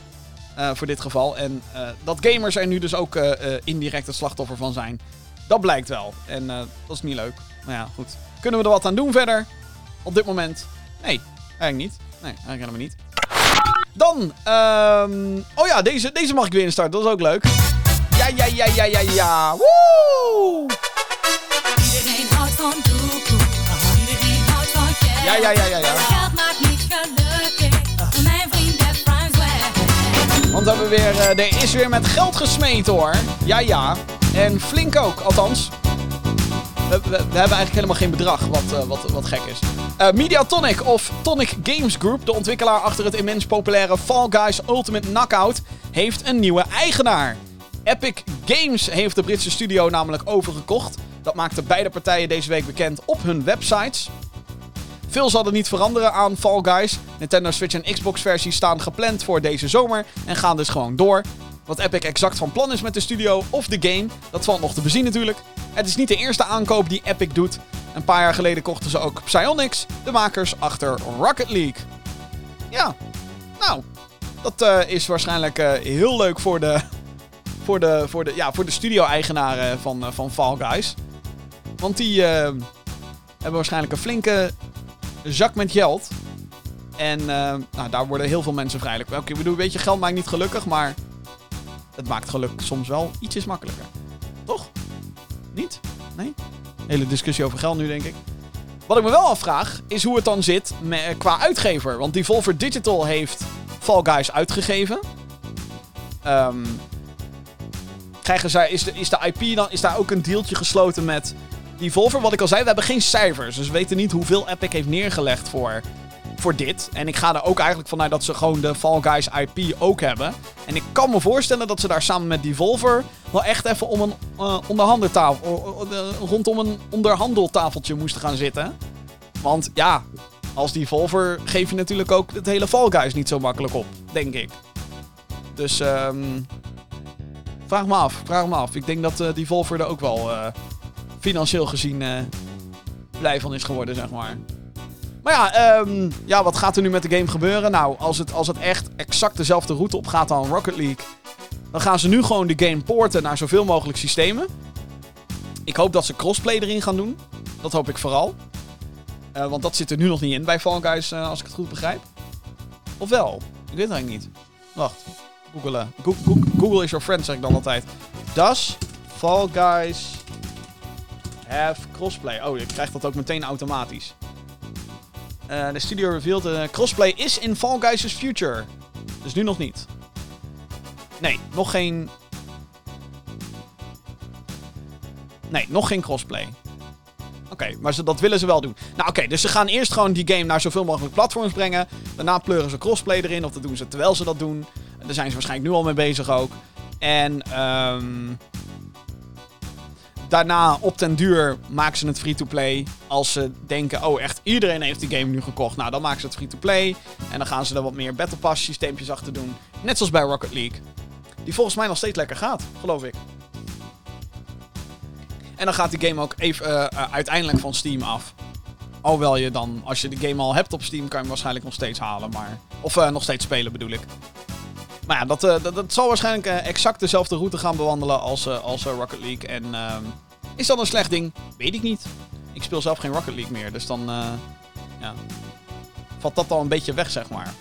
voor dit geval. En dat gamers er nu dus ook indirect het slachtoffer van zijn. Dat blijkt wel. En uh, dat is niet leuk. Maar ja, goed. Kunnen we er wat aan doen verder? Op dit moment? Nee, eigenlijk niet. Nee, eigenlijk helemaal niet. Dan, um, oh ja, deze, deze mag ik weer instarten. Dat is ook leuk. Ja, ja, ja, ja, ja, ja. Woe! Iedereen houdt van doekoe. Iedereen houdt van geld. Ja, ja, ja, ja, ja. Geld maakt niet gelukkig. Mijn vriend heeft. Want we hebben weer, uh, er is weer met geld gesmeed hoor. Ja, ja. En flink ook, althans. We, we, we, hebben eigenlijk helemaal geen bedrag, wat, uh, wat, wat gek is. Uh, Mediatonic of Tonic Games Group, de ontwikkelaar achter het immens populaire Fall Guys Ultimate Knockout, heeft een nieuwe eigenaar. Epic Games heeft de Britse studio namelijk overgekocht. Dat maakte beide partijen deze week bekend op hun websites. Veel zal er niet veranderen aan Fall Guys. Nintendo Switch en Xbox versies staan gepland voor deze zomer en gaan dus gewoon door. Wat Epic exact van plan is met de studio of de game, dat valt nog te bezien natuurlijk. Het is niet de eerste aankoop die Epic doet. Een paar jaar geleden kochten ze ook Psyonix, de makers achter Rocket League. Ja, nou, dat uh, is waarschijnlijk uh, heel leuk voor de, voor de, voor de, ja, voor de studio-eigenaren van, uh, van Fall Guys. Want die hebben waarschijnlijk een flinke zak met geld. En nou, daar worden heel veel mensen vrijelijk. Oké, ik bedoel, een beetje geld maakt niet gelukkig, maar het maakt geluk soms wel ietsjes makkelijker. Toch? Niet? Nee? Hele discussie over geld nu, denk ik. Wat ik me wel afvraag, is hoe het dan zit met, qua uitgever. Want Devolver Digital heeft Fall Guys uitgegeven. Um, krijgen zij, is, de, is de IP dan, is daar ook een deeltje gesloten met Devolver? Wat ik al zei, we hebben geen cijfers. Dus we weten niet hoeveel Epic heeft neergelegd voor voor dit. En ik ga er ook eigenlijk vanuit dat ze gewoon de Fall Guys IP ook hebben. En ik kan me voorstellen dat ze daar samen met Devolver wel echt even om een uh, onderhandeltafel, rondom een onderhandeltafeltje moesten gaan zitten. Want ja, als Devolver geef je natuurlijk ook het hele Fall Guys niet zo makkelijk op, denk ik. Dus um, vraag me af, vraag me af. Ik denk dat uh, Devolver er ook wel financieel gezien blij van is geworden, zeg maar. Maar ja, um, ja, wat gaat er nu met de game gebeuren? Nou, als het, als het echt exact dezelfde route op gaat dan Rocket League... dan gaan ze nu gewoon de game porten naar zoveel mogelijk systemen. Ik hoop dat ze crossplay erin gaan doen. Dat hoop ik vooral. Uh, want dat zit er nu nog niet in bij Fall Guys, uh, als ik het goed begrijp. Of wel? Ik weet het eigenlijk niet. Wacht. Googelen. Go Go Google is your friend, zeg ik dan altijd. Does Fall Guys have crossplay? Oh, je krijgt dat ook meteen automatisch. Uh, de studio revealed uh, crossplay is in Fall Guys' future. Dus nu nog niet. Nee, nog geen... Nee, nog geen crossplay. Oké, maar ze, dat willen ze wel doen. Nou oké, dus ze gaan eerst gewoon die game naar zoveel mogelijk platforms brengen. Daarna pleuren ze crossplay erin, of dat doen ze terwijl ze dat doen. Daar zijn ze waarschijnlijk nu al mee bezig ook. En um, daarna op den duur maken ze het free-to-play. Als ze denken, oh echt iedereen heeft die game nu gekocht. Nou, dan maken ze het free-to-play. En dan gaan ze er wat meer Battle Pass systeempjes achter doen. Net zoals bij Rocket League. Die volgens mij nog steeds lekker gaat, geloof ik. En dan gaat die game ook even eh, eh, uiteindelijk van Steam af. Alhoewel je dan, als je de game al hebt op Steam, kan je hem waarschijnlijk nog steeds halen. Maar, of eh, nog steeds spelen bedoel ik. Maar ja, dat, eh, dat, dat zal waarschijnlijk eh, exact dezelfde route gaan bewandelen als, eh, als Rocket League. En ehm, is dat een slecht ding? Weet ik niet. Ik speel zelf geen Rocket League meer, dus dan ja, valt dat al een beetje weg, zeg maar.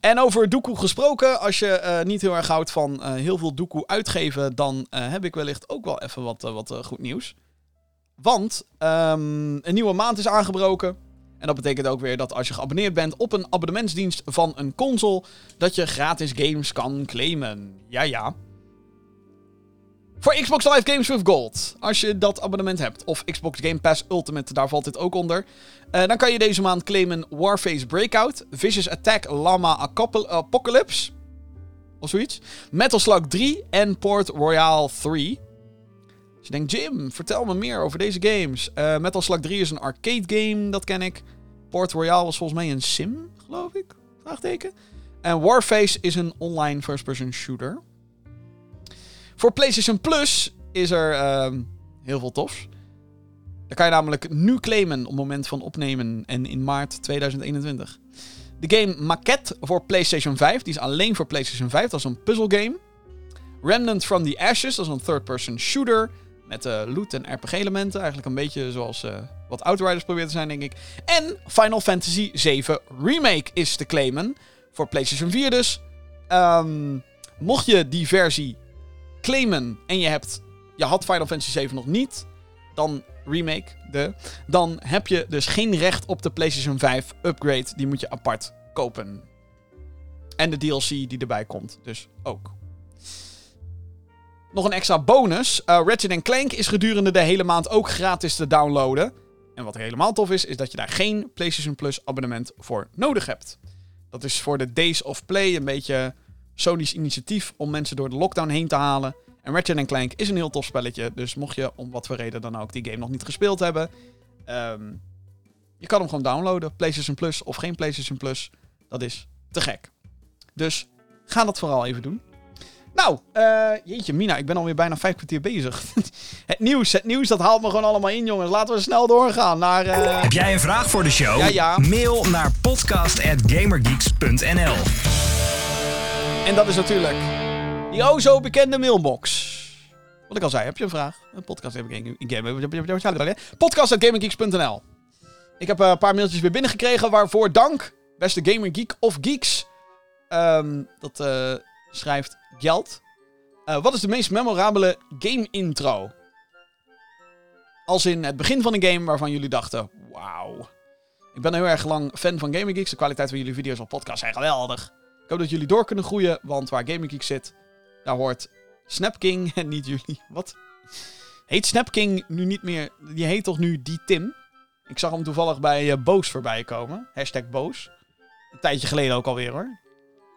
En over doekoe gesproken, als je niet heel erg houdt van heel veel doekoe uitgeven, dan heb ik wellicht ook wel even wat, wat goed nieuws. Want ehm, een nieuwe maand is aangebroken. En dat betekent ook weer dat als je geabonneerd bent op een abonnementsdienst van een console, dat je gratis games kan claimen. Ja, ja. Voor Xbox Live Games with Gold, als je dat abonnement hebt, of Xbox Game Pass Ultimate, daar valt dit ook onder, eh, dan kan je deze maand claimen Warface Breakout, Vicious Attack Llama Apocalypse, of zoiets, Metal Slug 3 en Port Royale 3. Je denkt, Jim, vertel me meer over deze games. Eh, Metal Slug 3 is een arcade game, dat ken ik. Port Royale was volgens mij een sim, geloof ik. Vraagteken. En Warface is een online first-person shooter. Voor PlayStation Plus is er ehm, heel veel tofs. Dan kan je namelijk nu claimen op het moment van opnemen en in maart 2021. De game Maquette voor PlayStation 5, die is alleen voor PlayStation 5, dat is een puzzelgame. Remnant from the Ashes, dat is een third-person shooter met eh, loot en RPG-elementen. Eigenlijk een beetje zoals eh, wat Outriders probeert te zijn, denk ik. En Final Fantasy 7 Remake is te claimen voor PlayStation 4 dus. Ehm, mocht je die versie claimen en je, hebt, je had Final Fantasy 7 nog niet, dan remake, de, dan heb je dus geen recht op de PlayStation 5 upgrade. Die moet je apart kopen. En de DLC die erbij komt, dus ook. Nog een extra bonus. Uh, Ratchet Clank is gedurende de hele maand ook gratis te downloaden. En wat helemaal tof is, is dat je daar geen PlayStation Plus abonnement voor nodig hebt. Dat is voor de Days of Play een beetje Sony's initiatief om mensen door de lockdown heen te halen. En Ratchet Clank is een heel tof spelletje. Dus mocht je om wat voor reden dan ook die game nog niet gespeeld hebben. ehm, je kan hem gewoon downloaden. PlayStation Plus of geen PlayStation Plus. Dat is te gek. Dus ga dat vooral even doen. Nou, eh, jeetje Mina, ik ben alweer bijna vijf kwartier bezig. het nieuws, het nieuws, dat haalt me gewoon allemaal in jongens. Laten we snel doorgaan naar... eh, Heb jij een vraag voor de show? Ja, ja. Mail naar podcast.gamergeeks.nl En dat is natuurlijk die o zo bekende mailbox. Wat ik al zei, heb je een vraag? Een podcast Podcast.gaminggeeks.nl Ik heb eh, een paar mailtjes weer binnengekregen, waarvoor dank. Beste Gamer Geek of Geeks. Ehm, dat eh, schrijft Gjeld. Eh, wat is de meest memorabele game intro? Als in het begin van een game waarvan jullie dachten, wauw. Ik ben heel erg lang fan van Gaming Geeks. De kwaliteit van jullie video's op podcast zijn geweldig. Ik hoop dat jullie door kunnen groeien, want waar Gaming Geeks zit, daar hoort Snapking en niet jullie. Wat? Heet Snapking nu niet meer... Die heet toch nu Die Tim? Ik zag hem toevallig bij eh, Boos voorbij komen. Hashtag Boos. Een tijdje geleden ook alweer hoor.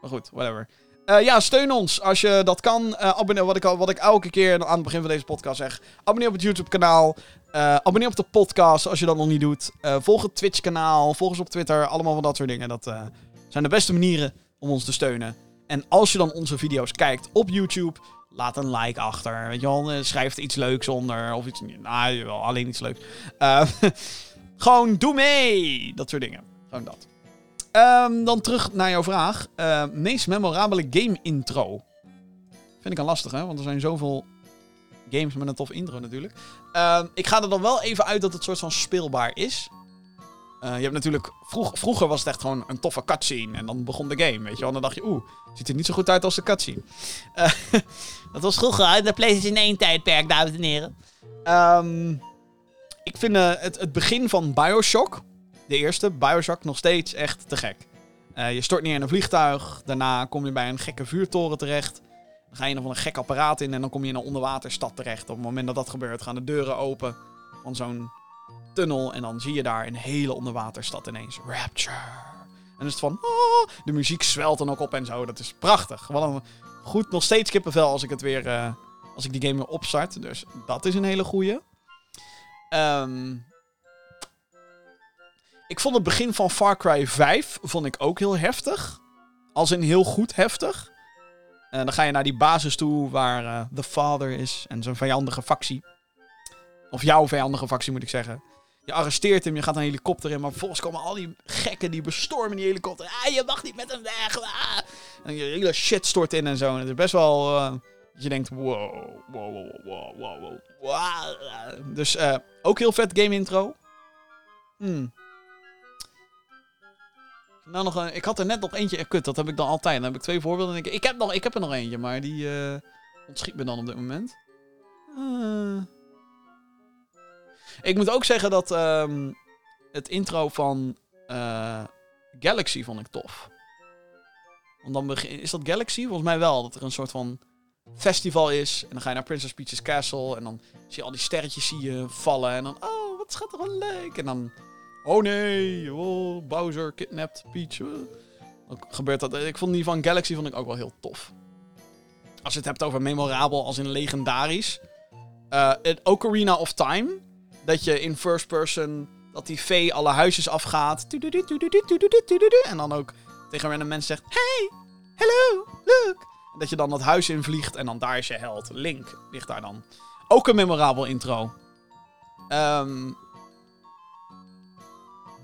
Maar goed, whatever. Eh, ja, steun ons als je dat kan. Eh, abonneer, wat ik, wat ik elke keer aan het begin van deze podcast zeg. Abonneer op het YouTube-kanaal. Eh, abonneer op de podcast als je dat nog niet doet. Volg het Twitch-kanaal. Volg ons op Twitter. Allemaal van dat soort dingen. Dat zijn de beste manieren om ons te steunen. En als je dan onze video's kijkt op YouTube, laat een like achter. Weet je wel, schrijf er iets leuks onder. Of iets. Nou, alleen iets leuks. Gewoon doe mee. Dat soort dingen. Gewoon dat. Ehm, dan terug naar jouw vraag. Eh, meest memorabele game intro. Vind ik een lastige, want er zijn zoveel games met een tof intro natuurlijk. Ehm, ik ga er dan wel even uit dat het soort van speelbaar is. Eh, je hebt natuurlijk... Vroeg, vroeger was het echt gewoon een toffe cutscene. En dan begon de game, weet je wel. Dan dacht je, oeh, ziet er niet zo goed uit als de cutscene. Eh, dat was vroeger uit de PlayStation 1 tijdperk, dames en heren. Ehm, ik vind eh, het, het begin van Bioshock, de eerste, Bioshock, nog steeds echt te gek. Eh, je stort neer in een vliegtuig. Daarna kom je bij een gekke vuurtoren terecht. Dan ga je nog van een gek apparaat in en dan kom je in een onderwaterstad terecht. Op het moment dat dat gebeurt gaan de deuren open van zo'n tunnel. En dan zie je daar een hele onderwaterstad ineens. Rapture. En dan is het van... ah, de muziek zwelt dan ook op en zo. Dat is prachtig. Wat een goed, nog steeds kippenvel als ik het weer... eh, als ik die game weer opstart. Dus dat is een hele goeie. Ehm, ik vond het begin van Far Cry 5 vond ik ook heel heftig. Als in heel goed heftig. En dan ga je naar die basis toe waar eh The Father is en zijn vijandige factie. Of jouw vijandige factie, moet ik zeggen. Je arresteert hem, je gaat een helikopter in, maar vervolgens komen al die gekken die bestormen die helikopter. Ah, je mag niet met hem weg. Ah. En je hele shit stort in en zo. En het is best wel. eh, dat je denkt: wow, wow, wow, wow, wow, wow. Dus eh, ook heel vet game intro. Hmm. Nou, nog een, ik had er net nog eentje. eh, Kut, dat heb ik dan altijd. Dan heb ik twee voorbeelden. En ik, ik, heb nog, ik heb er nog eentje, maar die eh, ontschiet me dan op dit moment. Eh. Ik moet ook zeggen dat ehm, het intro van Galaxy vond ik tof. Want dan begin, is dat Galaxy? Volgens mij wel. Dat er een soort van festival is. En dan ga je naar Princess Peach's Castle. En dan zie je al die sterretjes zie je vallen. En dan, oh, wat schat er wel leuk. En dan, oh nee, oh, Bowser kidnapt Peach. oh. Dan gebeurt dat. Ik vond die van Galaxy vond ik ook wel heel tof. Als je het hebt over memorabel als in legendarisch. Eh, het Ocarina of Time. Dat je in first person, dat die vee alle huisjes afgaat. En dan ook tegen random mensen zegt, hey, hello, look. Dat je dan dat huis invliegt en dan daar is je held. Link ligt daar dan. Ook een memorabel intro. Ehm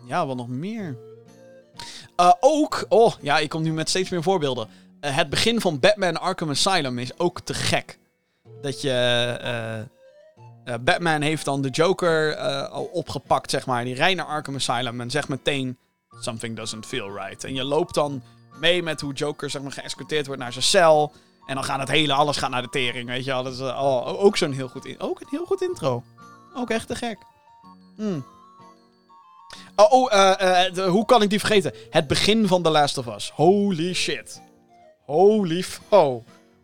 ja, wat nog meer? Eh, ook, oh ja, ik kom nu met steeds meer voorbeelden. Eh, het begin van Batman Arkham Asylum is ook te gek. Dat je. eh, Batman heeft dan de Joker al opgepakt, zeg maar. Die rijdt naar Arkham Asylum en zegt meteen: Something doesn't feel right. En je loopt dan mee met hoe Joker zeg maar, geëscorteerd wordt naar zijn cel. En dan gaat het hele, alles gaat naar de tering, weet je wel. Dat is oh, ook zo'n heel goed, een heel goed intro. Ook echt te gek. Hmm. Oh, oh eh, eh, hoe kan ik die vergeten? Het begin van The Last of Us. Holy shit. Holy fo.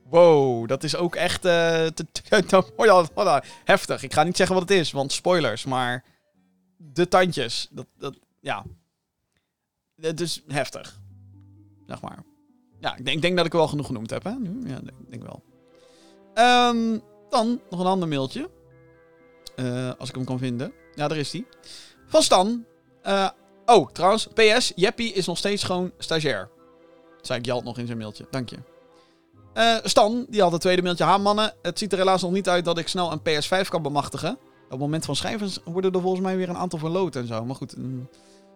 Wow, dat is ook echt oh oh ja, heftig. Ik ga niet zeggen wat het is, want spoilers, maar de tandjes, dat, dat ja. Het is heftig. Zeg maar. Ja, ik denk, denk dat ik wel genoeg genoemd heb, hè? Nu? Ja, denk, denk wel. Ehm, dan nog een ander mailtje. Als ik hem kan vinden. Ja, daar is hij. Van Stan. Eh, oh, trouwens, PS, Jeppie is nog steeds gewoon stagiair. Dat zei ik Jalt nog in zijn mailtje. Dank je. Eh, Stan, die had het tweede mailtje. Ha, mannen, het ziet er helaas nog niet uit dat ik snel een PS5 kan bemachtigen. Op het moment van schrijven worden er volgens mij weer een aantal verloot en zo. Maar goed, mm,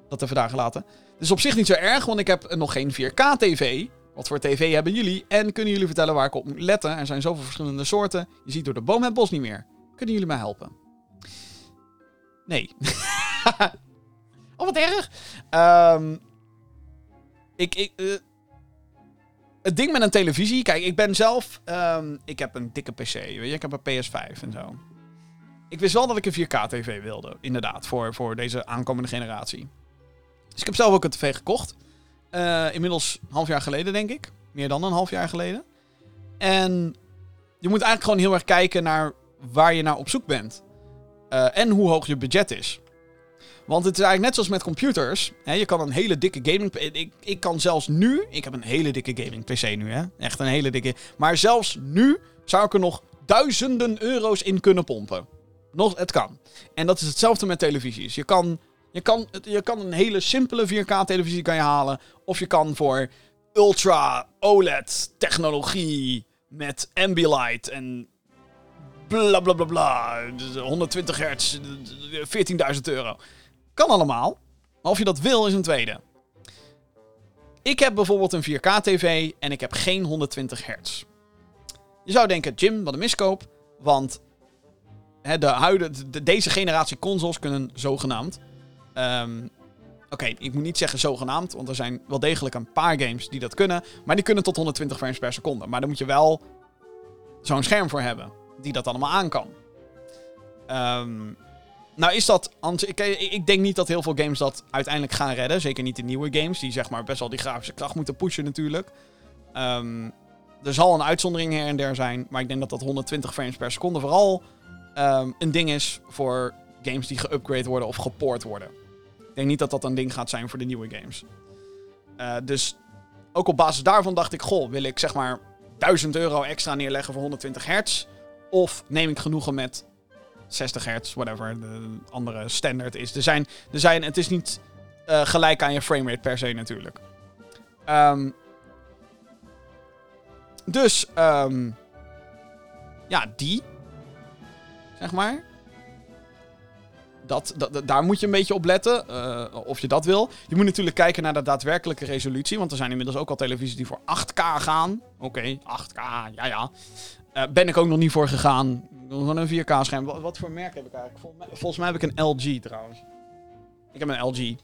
dat even daar gelaten. Dus op zich niet zo erg, want ik heb nog geen 4K-tv. Wat voor tv hebben jullie? En kunnen jullie vertellen waar ik op moet letten? Er zijn zoveel verschillende soorten. Je ziet door de boom het bos niet meer. Kunnen jullie mij helpen? Nee. oh, wat erg. Ehm, ik, ik, eh, het ding met een televisie. Kijk, ik ben zelf. ehm, ik heb een dikke PC. Weet je, ik heb een PS5 en zo. Ik wist wel dat ik een 4K-TV wilde. Inderdaad, voor, voor deze aankomende generatie. Dus ik heb zelf ook een tv gekocht. Eh, inmiddels een half jaar geleden, denk ik. Meer dan een half jaar geleden. En je moet eigenlijk gewoon heel erg kijken naar waar je naar op zoek bent. Eh, en hoe hoog je budget is. Want het is eigenlijk net zoals met computers. Hè, je kan een hele dikke gaming... Ik, ik kan zelfs nu... Ik heb een hele dikke gaming PC nu, hè. Echt een hele dikke... Maar zelfs nu zou ik er nog duizenden euro's in kunnen pompen. Nog, het kan. En dat is hetzelfde met televisies. Je kan, je kan, je kan een hele simpele 4K-televisie kan je halen. Of je kan voor ultra OLED technologie met Ambilight en bla bla bla bla. dus 120 hertz, 14.000 euro. Kan allemaal. Maar of je dat wil is een tweede. Ik heb bijvoorbeeld een 4K-tv en ik heb geen 120 hertz. Je zou denken, Jim, wat een miskoop. Want de huidige, de- deze generatie consoles kunnen zogenaamd. ehm, Oké, ik moet niet zeggen zogenaamd, want er zijn wel degelijk een paar games die dat kunnen. Maar die kunnen tot 120 frames per seconde. Maar daar moet je wel zo'n scherm voor hebben, die dat allemaal aan kan. Ehm, nou is dat... Ik, ik denk niet dat heel veel games dat uiteindelijk gaan redden. Zeker niet de nieuwe games, die zeg maar best wel die grafische kracht moeten pushen natuurlijk. Ehm, er zal een uitzondering her en der zijn, maar ik denk dat dat 120 frames per seconde vooral ehm, een ding is voor games die geupgrade worden of gepoord worden. Ik denk niet dat dat een ding gaat zijn voor de nieuwe games. Eh, dus ook op basis daarvan dacht ik, goh, wil ik zeg maar 1000 euro extra neerleggen voor 120 hertz? Of neem ik genoegen met 60 hertz, whatever de andere standaard is. Er zijn, er zijn, het is niet eh, gelijk aan je framerate per se natuurlijk. Ehm, dus, ehm, ja, die. Zeg maar. dat, dat, daar moet je een beetje op letten, eh, of je dat wil. Je moet natuurlijk kijken naar de daadwerkelijke resolutie, want er zijn inmiddels ook al televisies die voor 8K gaan. Oké, 8K, ja ja. Eh, ben ik ook nog niet voor gegaan. Gewoon een 4K-scherm. Wat, wat voor merk heb ik eigenlijk? Volgens mij, heb ik een LG trouwens. Ik heb een LG.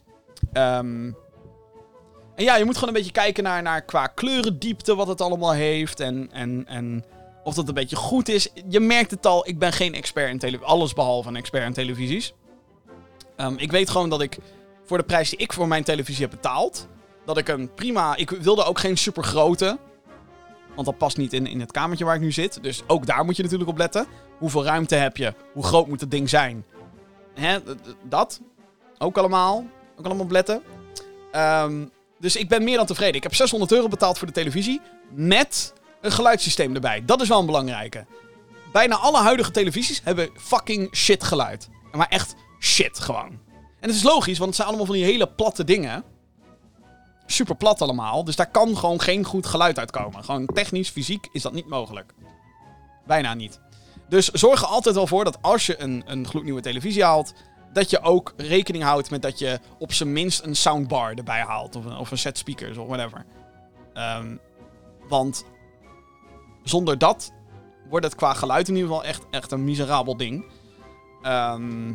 Ehm, en ja, je moet gewoon een beetje kijken naar, naar qua kleurendiepte wat het allemaal heeft. En, en, en of dat een beetje goed is. Je merkt het al, ik ben geen expert in televisie. Alles behalve een expert in televisies. Ehm, ik weet gewoon dat ik voor de prijs die ik voor mijn televisie heb betaald. Dat ik een prima. Ik wilde ook geen super grote. Want dat past niet in, in het kamertje waar ik nu zit. Dus ook daar moet je natuurlijk op letten. Hoeveel ruimte heb je? Hoe groot moet het ding zijn? Hè, dat. Ook allemaal. Ook allemaal op letten. Ehm, dus ik ben meer dan tevreden. Ik heb 600 euro betaald voor de televisie. Met een geluidssysteem erbij. Dat is wel een belangrijke. Bijna alle huidige televisies hebben fucking shit geluid. Maar echt shit gewoon. En het is logisch, want het zijn allemaal van die hele platte dingen. Super plat allemaal. Dus daar kan gewoon geen goed geluid uitkomen. Gewoon technisch, fysiek is dat niet mogelijk. Bijna niet. Dus zorg er altijd wel voor dat als je een, een gloednieuwe televisie haalt. Dat je ook rekening houdt met dat je op zijn minst een soundbar erbij haalt. Of een, of een set speakers of whatever. Ehm, want zonder dat wordt het qua geluid in ieder geval echt, echt een miserabel ding. Ehm,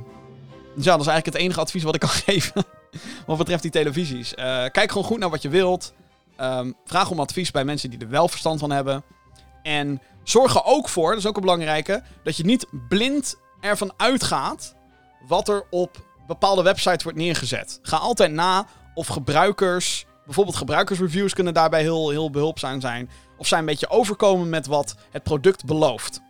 dus ja, dat is eigenlijk het enige advies wat ik kan geven. wat betreft die televisies. Eh, kijk gewoon goed naar wat je wilt. Ehm, vraag om advies bij mensen die er wel verstand van hebben. En zorg er ook voor, dat is ook een belangrijke, dat je niet blind ervan uitgaat wat er op bepaalde websites wordt neergezet. Ga altijd na of gebruikers, bijvoorbeeld gebruikersreviews kunnen daarbij heel, heel behulpzaam zijn. Of zij een beetje overkomen met wat het product belooft.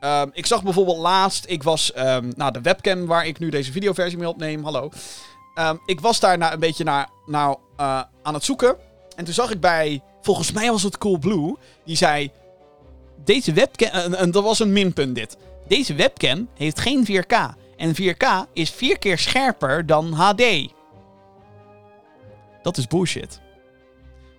Ehm, ik zag bijvoorbeeld laatst, ik was, ehm nou de webcam waar ik nu deze videoversie mee opneem, hallo. Ehm, ik was daar na, een beetje naar, naar, eh, aan het zoeken. En toen zag ik bij, volgens mij was het Coolblue, die zei... Deze webcam, en, en dat was een minpunt dit. Deze webcam heeft geen 4K. En 4K is vier keer scherper dan HD. Dat is bullshit.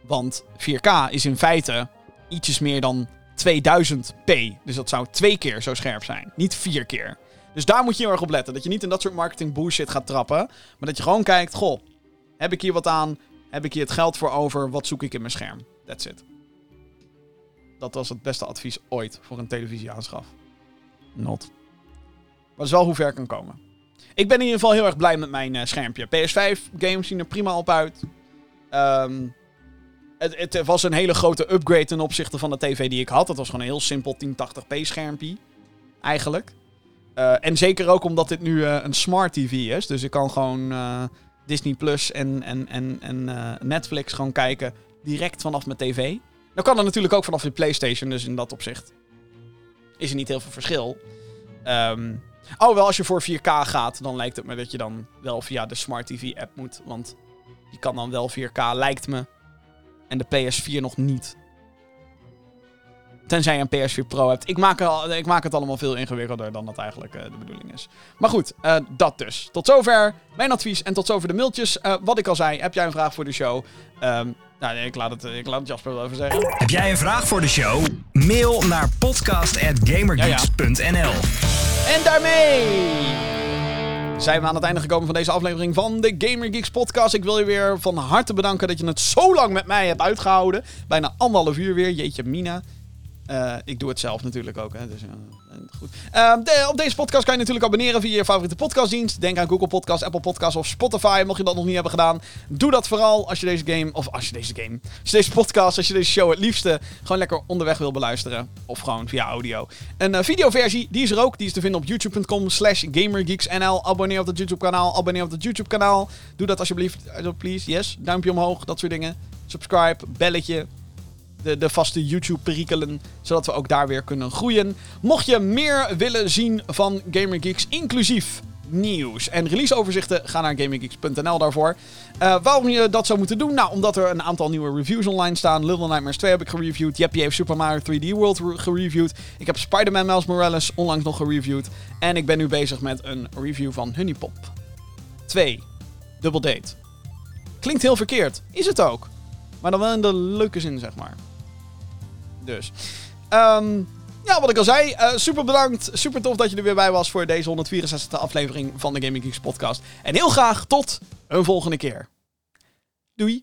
Want 4K is in feite ietsjes meer dan 2000p. Dus dat zou twee keer zo scherp zijn. Niet vier keer. Dus daar moet je heel erg op letten. Dat je niet in dat soort marketing bullshit gaat trappen. Maar dat je gewoon kijkt, goh, heb ik hier wat aan? Heb ik hier het geld voor over? Wat zoek ik in mijn scherm? That's it. Dat was het beste advies ooit voor een televisieaanschaf. Not. Maar dat is wel hoe ver kan komen. Ik ben in ieder geval heel erg blij met mijn eh, schermpje. PS5 games zien er prima op uit. Ehm, het, het was een hele grote upgrade ten opzichte van de tv die ik had. Het was gewoon een heel simpel 1080p schermpje. Eigenlijk. Eh, en zeker ook omdat dit nu eh, een smart tv is. Dus ik kan gewoon eh, Disney Plus en, en, en, en Netflix gewoon kijken direct vanaf mijn tv. Nou kan dat natuurlijk ook vanaf de PlayStation, dus in dat opzicht is er niet heel veel verschil. Ehm oh, wel als je voor 4K gaat, dan lijkt het me dat je dan wel via de Smart TV app moet. Want die kan dan wel 4K, lijkt me. En de PS4 nog niet. Tenzij je een PS4 Pro hebt. Ik maak, al- ik maak het allemaal veel ingewikkelder dan dat eigenlijk eh, de bedoeling is. Maar goed, eh, dat dus. Tot zover mijn advies en tot zover de mailtjes. Eh, wat ik al zei, heb jij een vraag voor de show? Ehm, nou, nee, ik laat, het, ik laat het Jasper wel even zeggen. Heb jij een vraag voor de show? Mail naar podcast.gamergeeks.nl En daarmee zijn we aan het einde gekomen van deze aflevering van de Gamer Geeks podcast. Ik wil je weer van harte bedanken dat je het zo lang met mij hebt uitgehouden. Bijna anderhalf uur weer. Jeetje mina. Eh, ik doe het zelf natuurlijk ook. Hè, dus, eh, goed. Eh, de- op deze podcast kan je natuurlijk abonneren via je favoriete podcastdienst. Denk aan Google Podcast, Apple Podcast of Spotify. Mocht je dat nog niet hebben gedaan, doe dat vooral als je deze game, of als je deze game, als je deze podcast, als je deze show het liefste gewoon lekker onderweg wil beluisteren. Of gewoon via audio. Een eh, videoversie, die is er ook. Die is te vinden op youtube.com slash gamergeeksnl. Abonneer op het YouTube kanaal, abonneer op het YouTube kanaal. Doe dat alsjeblieft, please, yes. Duimpje omhoog, dat soort dingen. Subscribe, belletje, de, de vaste YouTube-perikelen, zodat we ook daar weer kunnen groeien. Mocht je meer willen zien van Gamer Geeks, inclusief nieuws en releaseoverzichten, ga naar gamergeeks.nl daarvoor. Eh, waarom je dat zou moeten doen? Nou, omdat er een aantal nieuwe reviews online staan. Little Nightmares 2 heb ik gereviewd. Jeppy heeft Super Mario 3D World re- gereviewd. Ik heb Spider-Man Miles Morales onlangs nog gereviewd. En ik ben nu bezig met een review van Honeypop 2. Double Date. Klinkt heel verkeerd. Is het ook. Maar dan wel in de leuke zin, zeg maar. Dus. Ehm, Ja, wat ik al zei, eh, super bedankt. Super tof dat je er weer bij was voor deze 164e aflevering van de Gaming Geeks podcast. En heel graag tot een volgende keer. Doei!